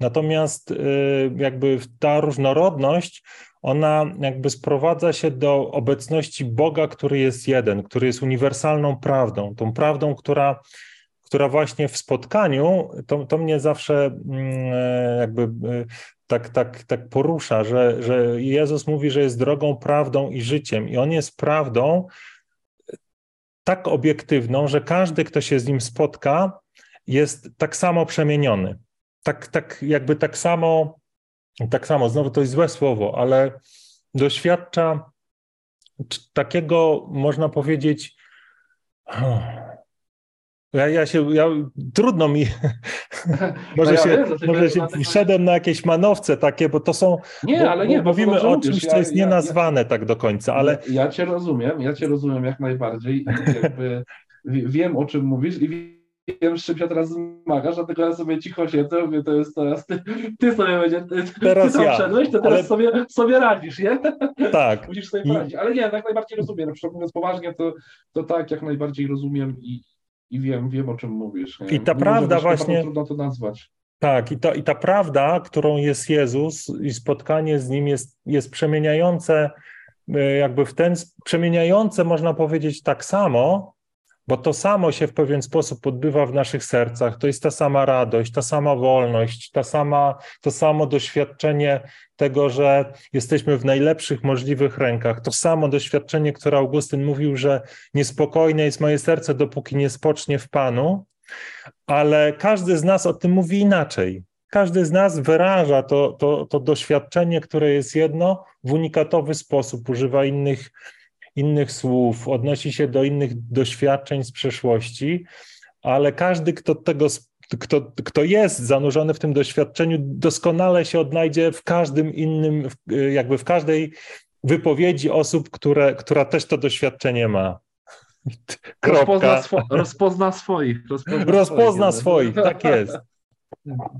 Natomiast y, jakby ta różnorodność, ona jakby sprowadza się do obecności Boga, który jest jeden, który jest uniwersalną prawdą, tą prawdą, która, która właśnie w spotkaniu, to, to mnie zawsze mm, e, jakby y, tak, tak, tak porusza, że, że Jezus mówi, że jest drogą, prawdą i życiem. I On jest prawdą tak obiektywną, że każdy, kto się z Nim spotka, jest tak samo przemieniony tak, tak jakby tak samo, tak samo, znowu to jest złe słowo, ale doświadcza takiego, można powiedzieć, ja, ja się, ja, trudno mi, może no ja się, wiem, może się wszedłem na jakieś manowce takie, bo to są, nie, bo, ale nie, bo mówimy o czymś, co jest nienazwane tak do końca, ale... Ja cię rozumiem, ja cię rozumiem jak najbardziej jakby wiem o czym mówisz i wiem, z czym się teraz zmagasz, dlatego ja sobie cicho siedzę, mówię, to jest teraz, ty, ty sobie będzie, ty, teraz ty ja. wszedłeś, to teraz ale... sobie, sobie radzisz, nie? Tak. Musisz sobie poradzić, ale nie, jak najbardziej rozumiem, na mówiąc poważnie, to, to tak, jak najbardziej rozumiem i, i wiem, wiem o czym mówisz. Nie? I ta prawda właśnie... Trudno to nazwać. Tak, i, to, i ta prawda, którą jest Jezus i spotkanie z Nim jest, jest przemieniające, e, jakby w ten, przemieniające można powiedzieć tak samo, bo to samo się w pewien sposób odbywa w naszych sercach. To jest ta sama radość, ta sama wolność, ta sama, to samo doświadczenie tego, że jesteśmy w najlepszych możliwych rękach. To samo doświadczenie, które Augustyn mówił, że niespokojne jest moje serce, dopóki nie spocznie w Panu, ale każdy z nas o tym mówi inaczej. Każdy z nas wyraża to, to, to doświadczenie, które jest jedno, w unikatowy sposób, używa innych innych słów, odnosi się do innych doświadczeń z przeszłości, ale każdy, kto tego kto, kto jest zanurzony w tym doświadczeniu, doskonale się odnajdzie w każdym innym, jakby w każdej wypowiedzi osób, które, która też to doświadczenie ma. Rozpozna, swo rozpozna swoich. Rozpozna, rozpozna swoich, swoich, tak jest.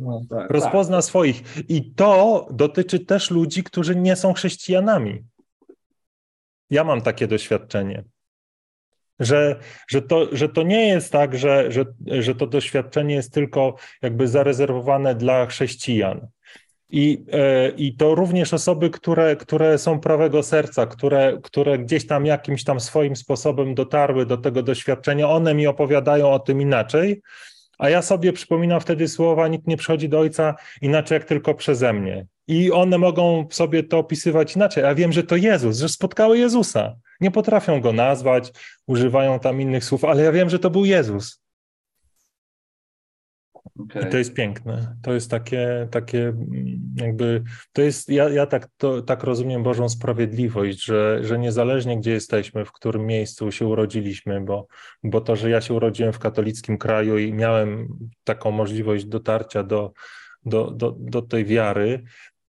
No, tak, rozpozna tak. swoich. I to dotyczy też ludzi, którzy nie są chrześcijanami. Ja mam takie doświadczenie. Że, że, to, że to nie jest tak, że, że, że to doświadczenie jest tylko jakby zarezerwowane dla chrześcijan. I, e, I to również osoby, które, które są prawego serca, które, które gdzieś tam jakimś tam swoim sposobem dotarły do tego doświadczenia, one mi opowiadają o tym inaczej, a ja sobie przypominam wtedy słowa: Nikt nie przychodzi do Ojca inaczej jak tylko przeze mnie. I one mogą sobie to opisywać inaczej. A wiem, że to Jezus, że spotkały Jezusa. Nie potrafią go nazwać, używają tam innych słów, ale ja wiem, że to był Jezus. Okay. I to jest piękne. To jest takie, takie mm, jakby, to jest, ja, ja tak, to, tak rozumiem Bożą sprawiedliwość, że, że niezależnie gdzie jesteśmy, w którym miejscu się urodziliśmy, bo, bo to, że ja się urodziłem w katolickim kraju i miałem taką możliwość dotarcia do, do, do, do tej wiary,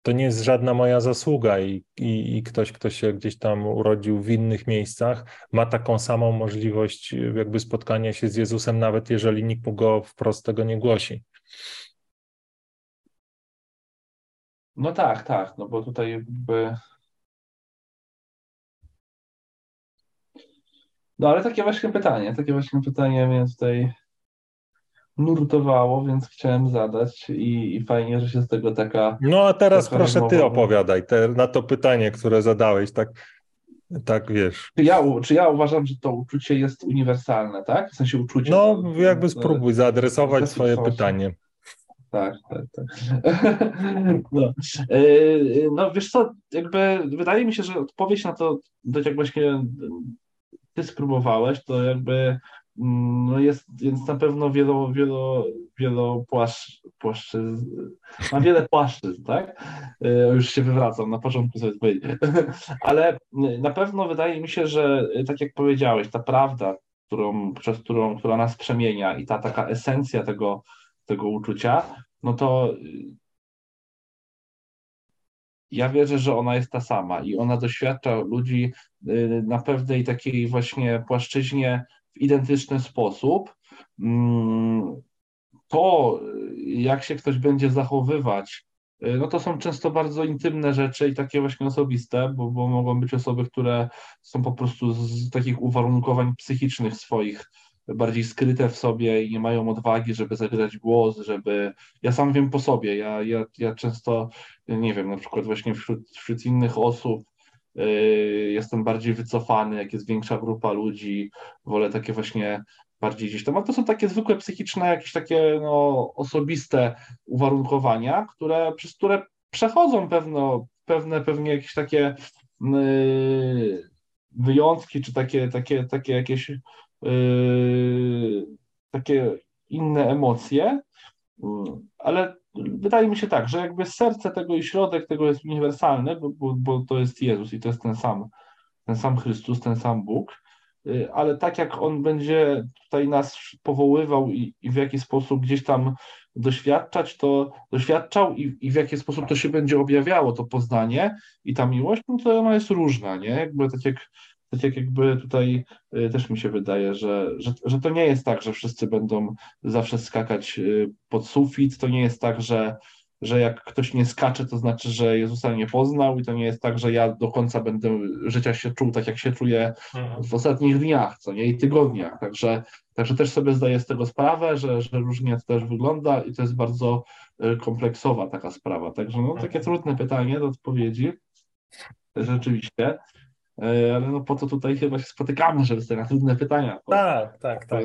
to nie jest żadna moja zasługa i, i, i, ktoś, kto się gdzieś tam urodził w innych miejscach, ma taką samą możliwość jakby spotkania się z Jezusem, nawet jeżeli nikt mu go wprost tego nie głosi. No tak, tak, no bo tutaj jakby... No ale takie właśnie pytanie, takie właśnie pytanie mnie tutaj nurtowało, więc chciałem zadać i, i fajnie, że się z tego taka. No a teraz proszę ty opowiadaj te, na to pytanie, które zadałeś, tak, tak wiesz. Czy ja, czy ja uważam, że to uczucie jest uniwersalne, tak? W sensie uczucie. No, jakby spróbuj zaadresować swoje pytanie. Tak, tak, tak. No. Yy, no wiesz co, jakby wydaje mi się, że odpowiedź na to, tak jak właśnie ty spróbowałeś, to jakby no jest, więc na pewno wielo, wielo, wielo płaszcz, płaszczyzn, ma wiele płaszczyzn, tak? E, już się wywracam, na początku sobie powiedzieć. Ale na pewno wydaje mi się, że tak jak powiedziałeś, ta prawda, którą, przez którą, która nas przemienia i ta taka esencja tego, tego uczucia, no to ja wierzę, że ona jest ta sama i ona doświadcza ludzi y, na pewnej takiej właśnie płaszczyźnie w identyczny sposób. Mm, to, jak się ktoś będzie zachowywać, y, no to są często bardzo intymne rzeczy i takie właśnie osobiste, bo, bo mogą być osoby, które są po prostu z takich uwarunkowań psychicznych swoich bardziej skryte w sobie i nie mają odwagi, żeby zagrać głos, żeby. Ja sam wiem po sobie. Ja, ja, ja często, nie wiem, na przykład właśnie wśród, wśród innych osób jestem bardziej wycofany, jak jest większa grupa ludzi, wolę takie właśnie bardziej gdzieś tam, to są takie zwykłe psychiczne, jakieś takie no, osobiste uwarunkowania, które, przez które przechodzą pewno, pewne pewnie jakieś takie yy, wyjątki, czy takie, takie, takie jakieś yy, takie inne emocje, ale wydaje mi się tak, że jakby serce tego i środek tego jest uniwersalny, bo, bo, bo to jest Jezus i to jest ten sam, ten sam Chrystus, ten sam Bóg, yy, ale tak jak On będzie tutaj nas powoływał i, i w jaki sposób gdzieś tam doświadczać, to doświadczał i, i w jaki sposób to się będzie objawiało, to poznanie i ta miłość, no to ona jest różna, nie? Jakby tak jak tak jakby tutaj y, też mi się wydaje, że, że, że to nie jest tak, że wszyscy będą zawsze skakać y, pod sufit, to nie jest tak, że, że jak ktoś nie skacze, to znaczy, że Jezusa nie poznał i to nie jest tak, że ja do końca będę życia się czuł tak, jak się czuję mhm. w ostatnich dniach, co nie, i tygodniach, także, także też sobie zdaję z tego sprawę, że, że różnie to też wygląda i to jest bardzo y, kompleksowa taka sprawa, także no, takie mhm. trudne pytanie do odpowiedzi, rzeczywiście, ale no po to tutaj chyba się spotykamy, żeby sobie na trudne pytania tak, tak, tak.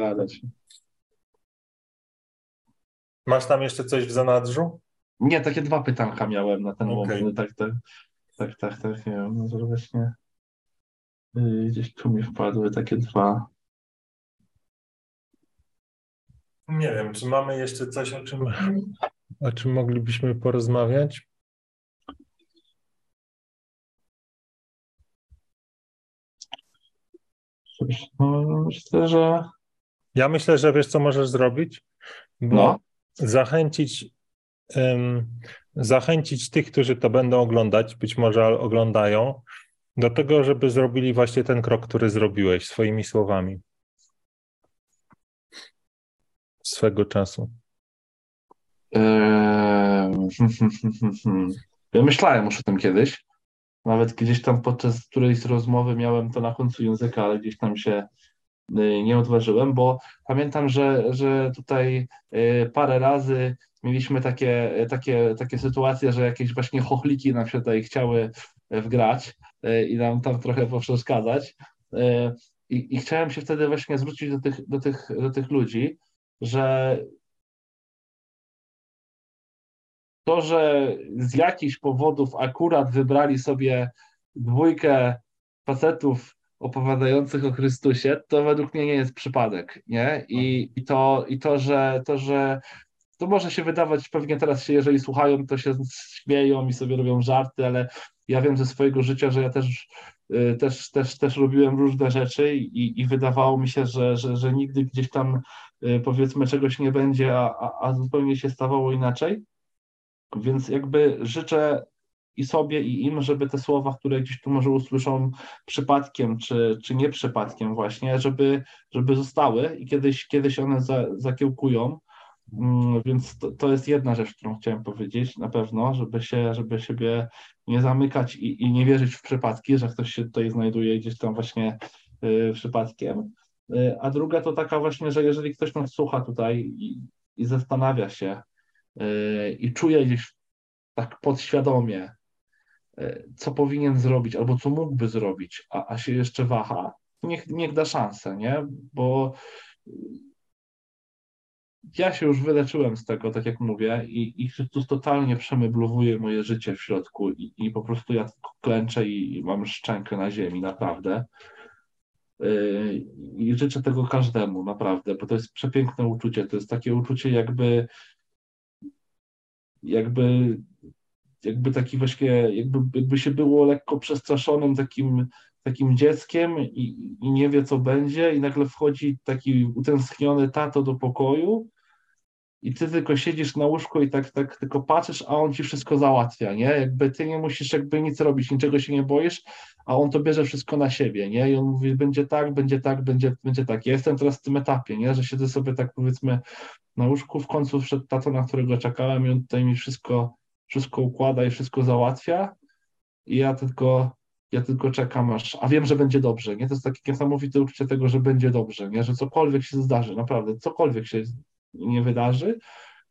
Masz tam jeszcze coś w zanadrzu? Nie, takie dwa pytanka miałem na ten okay. moment. Tak, tak, tak, tak, tak, nie wiem, może właśnie y, gdzieś tu mi wpadły takie dwa. Nie wiem, czy mamy jeszcze coś, o czym, o czym moglibyśmy porozmawiać? No, myślę, że. Ja myślę, że wiesz, co możesz zrobić? Bo no. Zachęcić, um, zachęcić tych, którzy to będą oglądać, być może oglądają, do tego, żeby zrobili właśnie ten krok, który zrobiłeś swoimi słowami swego czasu? Ja myślałem już o tym kiedyś. Nawet gdzieś tam podczas którejś rozmowy miałem to na końcu języka, ale gdzieś tam się y, nie odważyłem, bo pamiętam, że, że tutaj y, parę razy mieliśmy takie, takie, takie sytuacje, że jakieś właśnie chochliki nam się tutaj chciały wgrać y, i nam tam trochę poprzeszkadzać. I, I chciałem się wtedy właśnie zwrócić do tych, do tych, do tych ludzi, że to, że z jakichś powodów akurat wybrali sobie dwójkę facetów opowiadających o Chrystusie, to według mnie nie jest przypadek, nie? I, i, to, i to, że, to, że to może się wydawać, pewnie teraz się, jeżeli słuchają, to się śmieją i sobie robią żarty, ale ja wiem ze swojego życia, że ja też, y, też, też, też robiłem różne rzeczy i, i wydawało mi się, że, że, że nigdy gdzieś tam y, powiedzmy czegoś nie będzie, a, a, a zupełnie się stawało inaczej. Więc jakby życzę i sobie, i im, żeby te słowa, które gdzieś tu może usłyszą przypadkiem, czy, czy nie przypadkiem właśnie, żeby, żeby zostały i kiedyś, kiedyś one za, zakiełkują. Mm, więc to, to jest jedna rzecz, którą chciałem powiedzieć na pewno, żeby się, żeby siebie nie zamykać i, i nie wierzyć w przypadki, że ktoś się tutaj znajduje gdzieś tam właśnie y, przypadkiem. Y, a druga to taka właśnie, że jeżeli ktoś nas słucha tutaj i, i zastanawia się, i czuje gdzieś tak podświadomie, e, co powinien zrobić albo co mógłby zrobić, a, a się jeszcze waha, niech, niech da szansę, nie? Bo ja się już wyleczyłem z tego, tak jak mówię, i, i Chrystus totalnie przemeblowuje moje życie w środku i, i po prostu ja klęczę i, i mam szczękę na ziemi, naprawdę. E, I życzę tego każdemu, naprawdę, bo to jest przepiękne uczucie. To jest takie uczucie, jakby jakby, jakby taki właśnie, jakby, jakby się było lekko przestraszonym takim, takim dzieckiem i, i nie wie, co będzie, i nagle wchodzi taki utęskniony tato do pokoju i ty tylko siedzisz na łóżku i tak, tak tylko patrzysz, a on ci wszystko załatwia, nie? Jakby ty nie musisz jakby nic robić, niczego się nie boisz, a on to bierze wszystko na siebie, nie? I on mówi, będzie tak, będzie tak, będzie, będzie tak. Ja jestem teraz w tym etapie, nie? Że siedzę sobie tak powiedzmy na łóżku, w końcu wszedł tato, na którego czekałem i on tutaj mi wszystko, wszystko układa i wszystko załatwia i ja tylko, ja tylko czekam aż, a wiem, że będzie dobrze, nie? To jest takie niesamowite uczucie tego, że będzie dobrze, nie? Że cokolwiek się zdarzy, naprawdę, cokolwiek się nie wydarzy,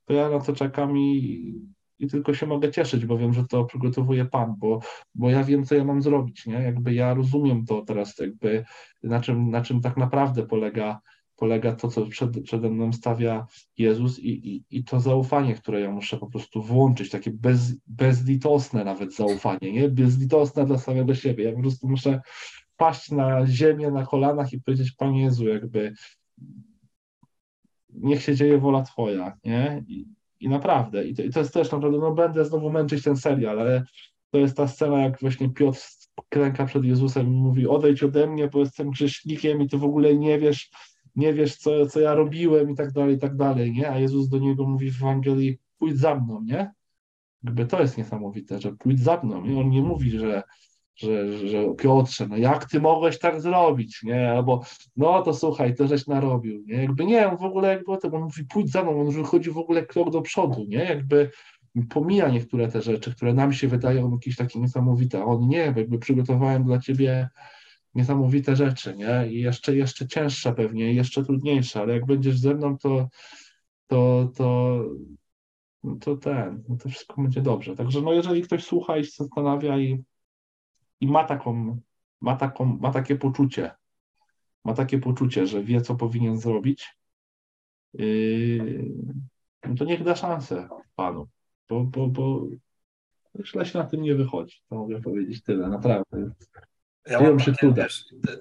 to ja na to czekam i, i tylko się mogę cieszyć, bo wiem, że to przygotowuje Pan, bo, bo ja wiem, co ja mam zrobić, nie? Jakby ja rozumiem to teraz, jakby na czym, na czym tak naprawdę polega polega to, co przed, przede mną stawia Jezus i, i, i to zaufanie, które ja muszę po prostu włączyć, takie bez, bezlitosne nawet zaufanie, nie? Bezlitosne dla samego siebie. Ja po prostu muszę paść na ziemię, na kolanach i powiedzieć, Panie Jezu, jakby niech się dzieje wola Twoja, nie? I, i naprawdę, i to, i to jest też naprawdę, no będę znowu męczyć ten serial, ale to jest ta scena, jak właśnie Piotr klęka przed Jezusem i mówi, odejdź ode mnie, bo jestem grzesznikiem i ty w ogóle nie wiesz, nie wiesz, co, co ja robiłem i tak dalej, i tak dalej, nie? A Jezus do niego mówi w Ewangelii, pójdź za mną, nie? Jakby to jest niesamowite, że pójdź za mną. I on nie mówi, że, że, że Piotrze, no jak ty mogłeś tak zrobić, nie? Albo no to słuchaj, to żeś narobił, nie? Jakby nie, on w ogóle jakby o tym, on mówi pójdź za mną, on wychodzi w ogóle krok do przodu, nie? Jakby pomija niektóre te rzeczy, które nam się wydają jakieś takie niesamowite, a on nie, jakby przygotowałem dla ciebie niesamowite rzeczy, nie? I jeszcze, jeszcze cięższe pewnie, jeszcze trudniejsze, ale jak będziesz ze mną, to, to, to, to ten, no to wszystko będzie dobrze. Także no jeżeli ktoś słucha i się zastanawia i, i ma taką, ma taką, ma takie poczucie, ma takie poczucie, że wie, co powinien zrobić, yy, no to niech da szansę Panu, bo, bo, bo źle się na tym nie wychodzi. To mogę powiedzieć tyle, naprawdę. Ja mam się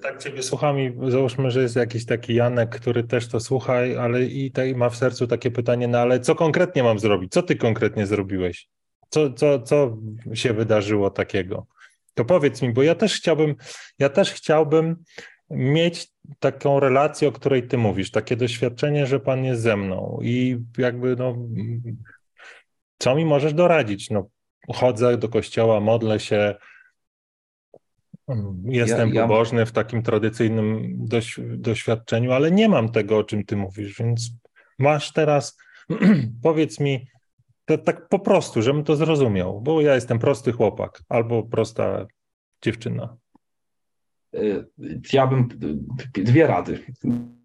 tak ciebie słucham i załóżmy, że jest jakiś taki Janek, który też to słucha, ale i ma w sercu takie pytanie, no ale co konkretnie mam zrobić? Co ty konkretnie zrobiłeś? Co, co, co się wydarzyło takiego? To powiedz mi, bo ja też chciałbym, ja też chciałbym mieć taką relację, o której ty mówisz, takie doświadczenie, że Pan jest ze mną i jakby no, co mi możesz doradzić? No, chodzę do kościoła, modlę się, Jestem ja, ja... pobożny w takim tradycyjnym doś, doświadczeniu, ale nie mam tego, o czym ty mówisz, więc masz teraz, powiedz mi, to, tak po prostu, żebym to zrozumiał, bo ja jestem prosty chłopak albo prosta dziewczyna. Y, ja bym dwie rady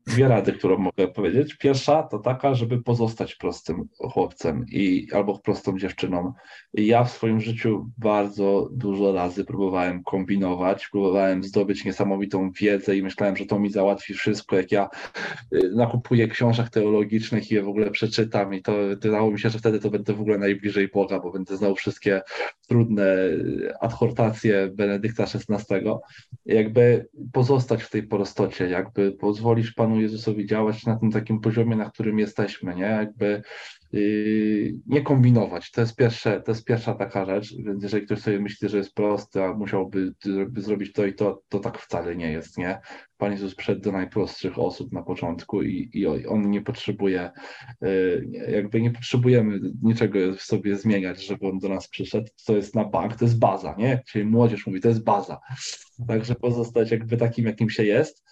dwie rady, którą mogę powiedzieć. Pierwsza to taka, żeby pozostać prostym chłopcem i albo prostą dziewczyną. Ja w swoim życiu bardzo dużo razy próbowałem kombinować, próbowałem zdobyć niesamowitą wiedzę i myślałem, że to mi załatwi wszystko, jak ja y, nakupuję książek teologicznych i je w ogóle przeczytam i to wydawało mi się, że wtedy to będę w ogóle najbliżej Boga, bo będę znał wszystkie trudne y, adhortacje Benedykta XVI. Jakby pozostać w tej prostocie, jakby pozwolisz Panu Panu Jezusowi działać na tym takim poziomie, na którym jesteśmy, nie? Jakby yy, nie kombinować. To jest, pierwsze, to jest pierwsza taka rzecz, więc jeżeli ktoś sobie myśli, że jest prosty, a musiałby zrobić to i to, to tak wcale nie jest, nie? Pan Jezus przyszedł do najprostszych osób na początku i, i on nie potrzebuje, yy, jakby nie potrzebujemy niczego w sobie zmieniać, żeby on do nas przyszedł. To jest na bank, to jest baza, nie? Czyli młodzież mówi, to jest baza. Także pozostać jakby takim, jakim się jest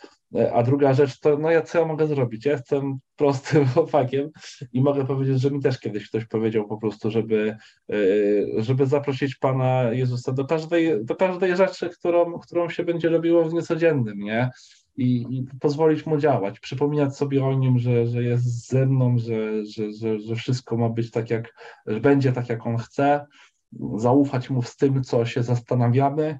a druga rzecz to, no ja co ja mogę zrobić? Ja jestem prostym chłopakiem i mogę powiedzieć, że mi też kiedyś ktoś powiedział po prostu, żeby, e, żeby zaprosić Pana Jezusa do każdej, do każdej rzeczy, którą, którą się będzie robiło w dniu codziennym, nie? I, i, pozwolić mu działać, przypominać sobie o nim, że, że jest ze mną, że, że, że, że wszystko ma być tak, jak będzie tak, jak on chce, zaufać mu z tym, co się zastanawiamy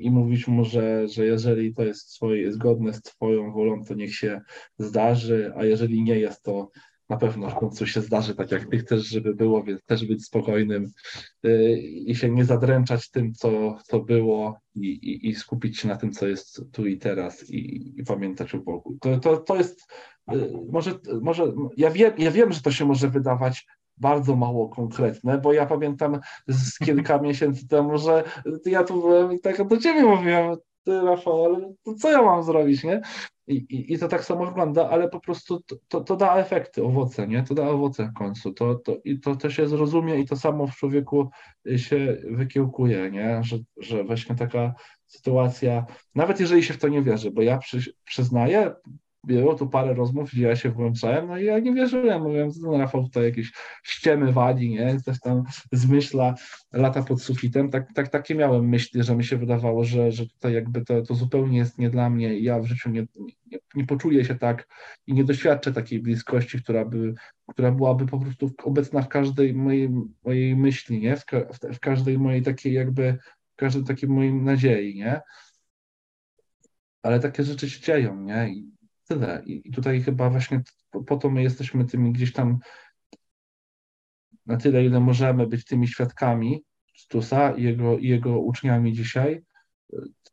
i mówić mu, że, że jeżeli to jest zgodne z Twoją wolą, to niech się zdarzy, a jeżeli nie jest, to na pewno w końcu się zdarzy tak, jak Ty chcesz, żeby było, więc też być spokojnym y, i się nie zadręczać tym, co, co było i, i, i skupić się na tym, co jest tu i teraz i, i pamiętać o Bogu. To, to, to jest, y, może, może ja, wiem, ja wiem, że to się może wydawać bardzo mało konkretne, bo ja pamiętam z kilka miesięcy temu, że ja tu byłem i tak do ciebie mówiłem, ty Rafał, ale to co ja mam zrobić, nie? I, i, i to tak samo wygląda, ale po prostu to, to, to, da efekty, owoce, nie? To da owoce w końcu. To, to, I to, to się zrozumie i to samo w człowieku się wykiełkuje, nie? Że, że właśnie taka sytuacja, nawet jeżeli się w to nie wierzy, bo ja przy, przyznaję, było tu parę rozmów, gdzie ja się włączałem, no i ja nie wierzyłem, mówiłem, że ten Rafał tutaj jakieś ściemy wali, nie, coś tam zmyśla, lata pod sufitem, tak, tak, takie miałem myśli, że mi się wydawało, że, że tutaj jakby to, to zupełnie jest nie dla mnie i ja w życiu nie, nie, nie poczuję się tak i nie doświadczę takiej bliskości, która by, która byłaby po prostu obecna w każdej mojej, mojej myśli, nie, w, w, w każdej mojej takiej jakby, w każdej takiej mojej nadziei, nie, ale takie rzeczy się dzieją, nie? I tyle. I tutaj chyba właśnie po to my jesteśmy tymi gdzieś tam na tyle, ile możemy być tymi świadkami Stusa i jego, i jego uczniami dzisiaj,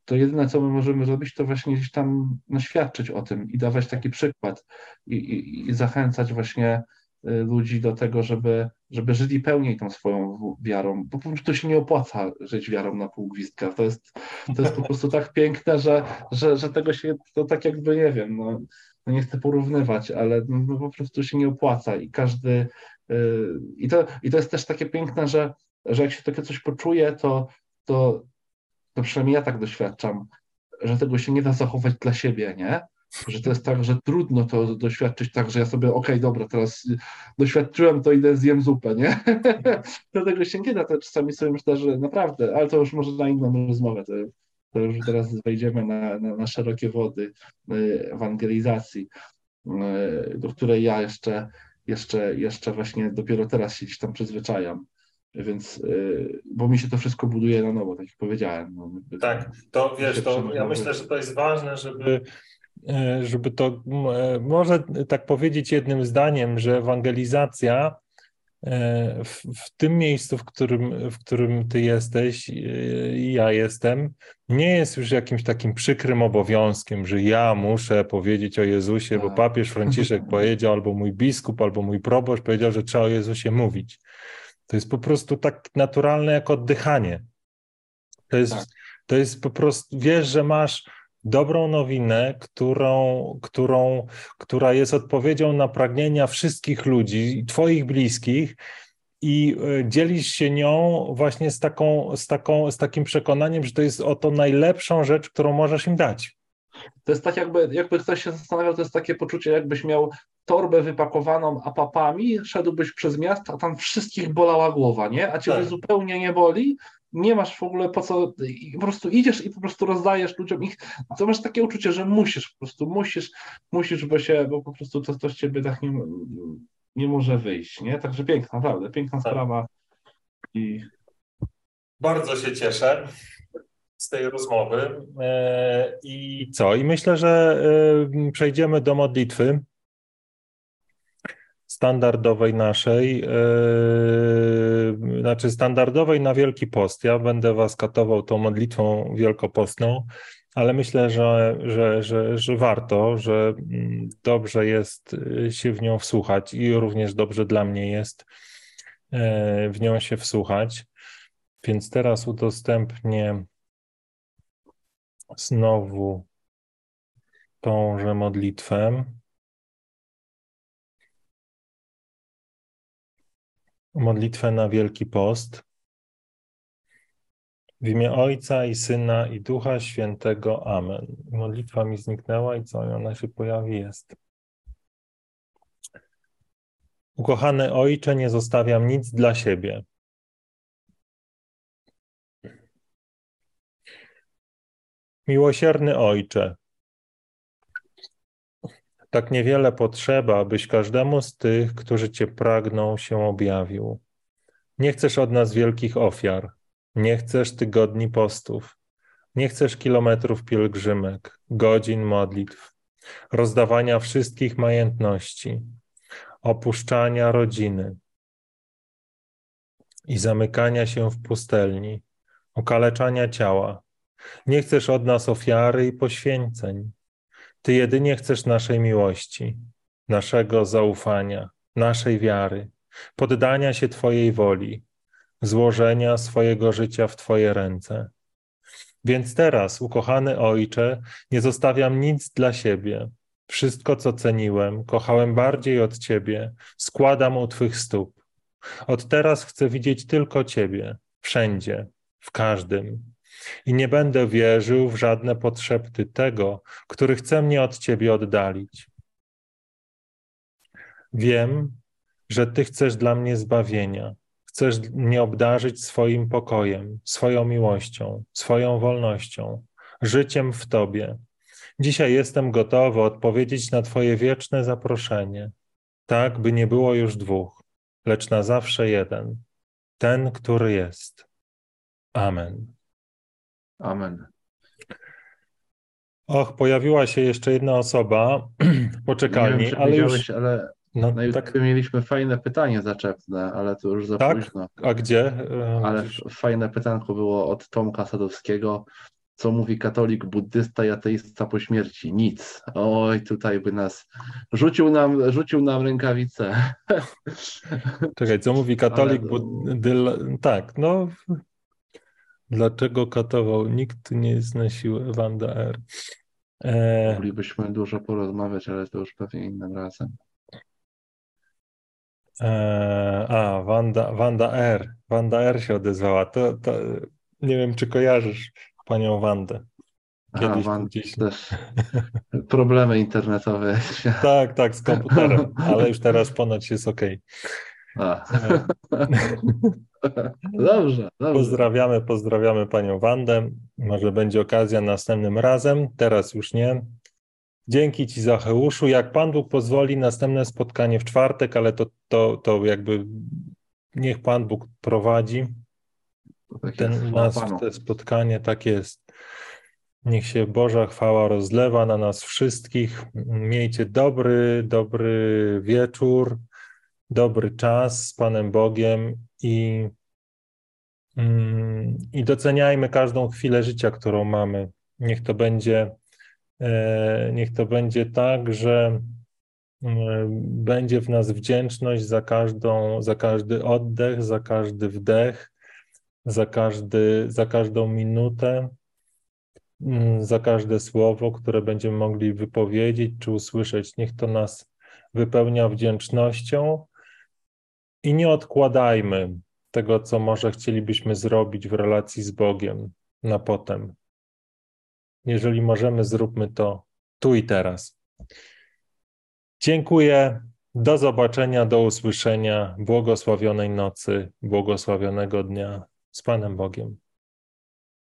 to jedyne, co my możemy zrobić, to właśnie gdzieś tam naświadczyć o tym i dawać taki przykład i, i, i zachęcać właśnie ludzi do tego, żeby, żeby żyli pełniej tą swoją wiarą, bo po prostu się nie opłaca żyć wiarą na pół gwizdka. To jest, to jest po prostu tak piękne, że, że, że tego się, to tak jakby, nie wiem, no, no nie chcę porównywać, ale no, no po prostu się nie opłaca i każdy, yy, i, to, i to jest też takie piękne, że, że jak się takie coś poczuje, to, to, to przynajmniej ja tak doświadczam, że tego się nie da zachować dla siebie, nie? Że to jest tak, że trudno to doświadczyć tak, że ja sobie, okej, okay, dobra, teraz doświadczyłem, to idę zjem zupę, nie? Dlatego się nie da, to czasami sobie myślę, że naprawdę, ale to już może na inną rozmowę, to, to już teraz wejdziemy na, na, na szerokie wody y, ewangelizacji, y, do której ja jeszcze, jeszcze, jeszcze właśnie dopiero teraz się gdzieś tam przyzwyczajam. Więc, y, bo mi się to wszystko buduje na nowo, tak jak powiedziałem. No, tak, to wiesz, to ja myślę, że to jest ważne, żeby żeby to e, może tak powiedzieć jednym zdaniem, że ewangelizacja e, w, w, tym miejscu, w którym, w którym ty jesteś i ja jestem, nie jest już jakimś takim przykrym obowiązkiem, że ja muszę powiedzieć o Jezusie, bo tak. papież Franciszek powiedział, albo mój biskup, albo mój proboszcz powiedział, że trzeba o Jezusie mówić. To jest po prostu tak naturalne jak oddychanie. To jest, tak. to jest po prostu, wiesz, że masz dobrą nowinę, którą, którą, która jest odpowiedzią na pragnienia wszystkich ludzi, Twoich bliskich, i e, dzielisz się nią właśnie z, taką, z, taką, z takim przekonaniem, że to jest oto najlepszą rzecz, którą możesz im dać. To jest tak, jakby, jakby ktoś się zastanawiał, to jest takie poczucie, jakbyś miał torbę wypakowaną apapami, szedłbyś przez miasto, a tam wszystkich bolała głowa, nie? A ciebie tak. zupełnie nie boli, nie masz w ogóle po co, po prostu idziesz i po prostu rozdajesz ludziom ich, to masz takie uczucie, że musisz, po prostu musisz, musisz, bo się, bo po prostu to, to z ciebie tak nie, nie może wyjść, nie? Także piękna, naprawdę, piękna tak. sprawa i... Bardzo się cieszę z tej rozmowy e, i co? I myślę, że e, przejdziemy do modlitwy standardowej naszej, yy, znaczy standardowej na Wielki Post. Ja będę was katował tą modlitwą wielkopostną, ale myślę, że, że, że, że warto, że mm, dobrze jest y, się w nią wsłuchać i również dobrze dla mnie jest yy, w nią się wsłuchać. Więc teraz udostępnię znowu tąże modlitwę. Modlitwę na Wielki Post. W imię Ojca i Syna i Ducha Świętego. Amen. Modlitwa mi zniknęła i co ona się pojawi jest. Ukochany Ojcze, nie zostawiam nic dla siebie. Miłosierny Ojcze, tak niewiele potrzeba, abyś każdemu z tych, którzy Cię pragną, się objawił. Nie chcesz od nas wielkich ofiar, nie chcesz tygodni postów, nie chcesz kilometrów pielgrzymek, godzin modlitw, rozdawania wszystkich majątności, opuszczania rodziny i zamykania się w pustelni, okaleczania ciała. Nie chcesz od nas ofiary i poświęceń. Ty jedynie chcesz naszej miłości, naszego zaufania, naszej wiary, poddania się Twojej woli, złożenia swojego życia w Twoje ręce. Więc teraz, ukochany Ojcze, nie zostawiam nic dla siebie. Wszystko, co ceniłem, kochałem bardziej od Ciebie, składam u Twych stóp. Od teraz chcę widzieć tylko Ciebie, wszędzie, w każdym, i nie będę wierzył w żadne podszepty tego, który chce mnie od Ciebie oddalić. Wiem, że Ty chcesz dla mnie zbawienia, chcesz mnie obdarzyć swoim pokojem, swoją miłością, swoją wolnością, życiem w Tobie. Dzisiaj jestem gotowy odpowiedzieć na Twoje wieczne zaproszenie, tak by nie było już dwóch, lecz na zawsze jeden, ten, który jest. Amen. Amen. Och, pojawiła się jeszcze jedna osoba w poczekalni, wiem, ale już... ale no, na tak... mieliśmy fajne pytanie zaczepne, ale to już za tak? późno. A gdzie? Ale fajne pytanko było od Tomka Sadowskiego. Co mówi katolik, buddysta i ateista po śmierci? Nic. Oj, tutaj by nas rzucił nam, rzucił nam rękawice. Czekaj, co mówi katolik, buddysta? Tak, no Dlaczego katował? Nikt nie zna siły Wanda R. E... Moglibyśmy dużo porozmawiać, ale to już pewnie innym razem. E... A, Wanda, Wanda R. Wanda R się odezwała. To, to nie wiem, czy kojarzysz panią Wandę. Kiedyś A, gdzieś... też problemy internetowe. tak, tak, z komputerem, ale już teraz ponoć jest ok. A. Dobrze, dobrze. Pozdrawiamy, pozdrawiamy panią Wandę. Może będzie okazja następnym razem, teraz już nie. Dzięki Ci, Zacheuszu. Jak Pan Bóg pozwoli, następne spotkanie w czwartek, ale to, to, to jakby niech Pan Bóg prowadzi tak ten, nas w te spotkanie. Tak jest. Niech się Boża chwała rozlewa na nas wszystkich. Miejcie dobry, dobry wieczór dobry czas z Panem Bogiem i, mm, i doceniajmy każdą chwilę życia, którą mamy. Niech to będzie, e, niech to będzie tak, że e, będzie w nas wdzięczność za każdą, za każdy oddech, za każdy wdech, za, każdy, za każdą minutę, mm, za każde słowo, które będziemy mogli wypowiedzieć czy usłyszeć. Niech to nas wypełnia wdzięcznością i nie odkładajmy tego, co może chcielibyśmy zrobić w relacji z Bogiem na potem. Jeżeli możemy, zróbmy to tu i teraz. Dziękuję. Do zobaczenia, do usłyszenia. Błogosławionej nocy, błogosławionego dnia z Panem Bogiem.